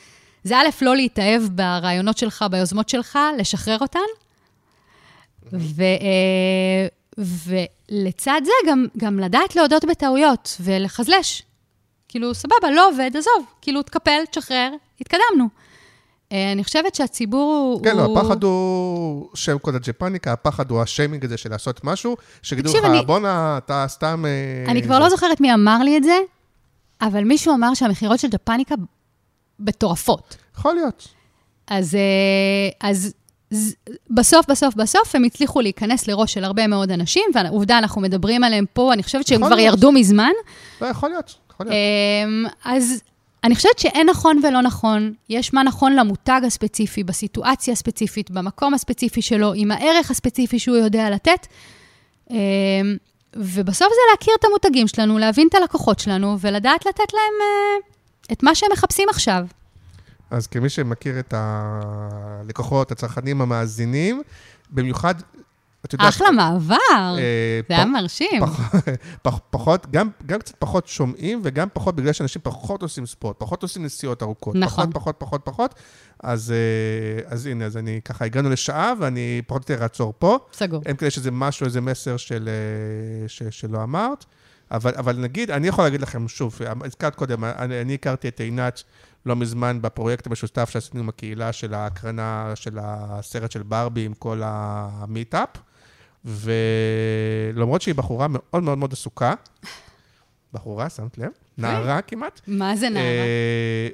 זה א', לא להתאהב ברעיונות שלך, ביוזמות שלך, לשחרר אותן. ו, אה, ולצד זה גם, גם לדעת להודות בטעויות ולחזלש. כאילו, סבבה, לא עובד, עזוב. כאילו, תקפל, תשחרר, התקדמנו. אה, אני חושבת שהציבור הוא... כן, לא, הפחד הוא שם קוד הג'פניקה, הפחד הוא השיימינג הזה של לעשות משהו, שיגידו תקשיב, לך, אני- בואנה, אתה סתם... אה, אני כבר זה." לא זוכרת מי אמר לי את זה, אבל מישהו אמר שהמכירות של ג'פניקה מטורפות. יכול להיות. אז, אה, אז בסוף, בסוף, בסוף הם הצליחו להיכנס לראש של הרבה מאוד אנשים, ועובדה, אנחנו מדברים עליהם פה, אני חושבת שהם כבר להיות. ירדו מזמן. לא, יכול להיות. יכול להיות. אמ, אז אני חושבת שאין נכון ולא נכון. יש מה נכון למותג הספציפי, בסיטואציה הספציפית, במקום הספציפי שלו, עם הערך הספציפי שהוא יודע לתת. אמ, ובסוף זה להכיר את המותגים שלנו, להבין את הלקוחות שלנו, ולדעת לתת להם אה, את מה שהם מחפשים עכשיו. אז כמי שמכיר את הלקוחות, הצרכנים, המאזינים, במיוחד, את יודעת... אחלה מעבר, אה, זה היה מרשים. פח- פח- פחות, גם, גם קצת פחות שומעים, וגם פחות בגלל שאנשים פחות עושים ספורט, פחות עושים נסיעות ארוכות. נכון. פחות, פחות, פחות, פחות. אז, אה, אז הנה, אז אני ככה, הגענו לשעה, ואני פחות או יותר אעצור פה. סגור. אין כדי שזה משהו, איזה מסר של, אה, שלא אמרת. אבל, אבל נגיד, אני יכול להגיד לכם, שוב, הזכרת קודם, אני, אני הכרתי את עינת לא מזמן בפרויקט המשותף שעשינו עם הקהילה של ההקרנה של הסרט של ברבי עם כל המיטאפ, ולמרות שהיא בחורה מאוד מאוד מאוד עסוקה, בחורה, שמת לב? נערה כמעט. מה זה נערה? אה,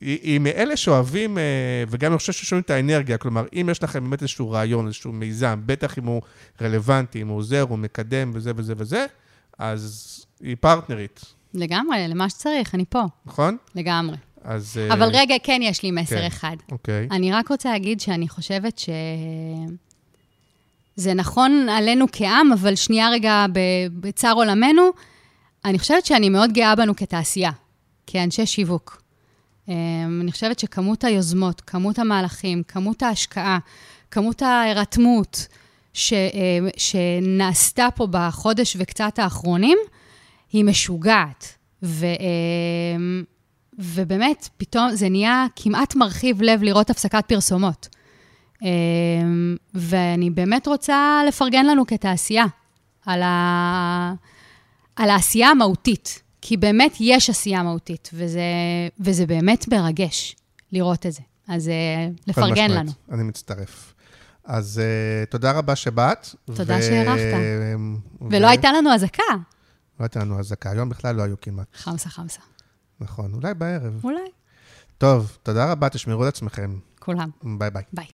היא, היא מאלה שאוהבים, אה, וגם אני חושב ששומעים את האנרגיה, כלומר, אם יש לכם באמת איזשהו רעיון, איזשהו מיזם, בטח אם הוא רלוונטי, אם הוא עוזר, הוא מקדם וזה וזה וזה, אז היא פרטנרית, לגמרי, למה שצריך, אני פה, נכון? לגמרי. אז... אה, אבל רגע, כן יש לי מסר כן. אחד. אוקיי. אני רק רוצה להגיד שאני חושבת ש... זה נכון עלינו כעם, אבל שנייה רגע ב- בצר עולמנו, אני חושבת שאני מאוד גאה בנו כתעשייה, כאנשי שיווק. אמ, אני חושבת שכמות היוזמות, כמות המהלכים, כמות ההשקעה, כמות ההירתמות ש, אמ, שנעשתה פה בחודש וקצת האחרונים, היא משוגעת. ו, אמ, ובאמת, פתאום זה נהיה כמעט מרחיב לב לראות הפסקת פרסומות. אמ, ואני באמת רוצה לפרגן לנו כתעשייה על, ה... על העשייה המהותית, כי באמת יש עשייה מהותית, וזה, וזה באמת מרגש לראות את זה. אז אה, לפרגן משמעית, לנו. אני מצטרף. אז אה, תודה רבה שבאת. תודה שהארחת. ו- ולא הייתה לנו אזעקה. לא הייתה לנו אזעקה, היום בכלל לא היו כמעט. חמסה חמסה. נכון, אולי בערב. אולי. טוב, תודה רבה, תשמרו על עצמכם. כולם. ביי ביי. ביי.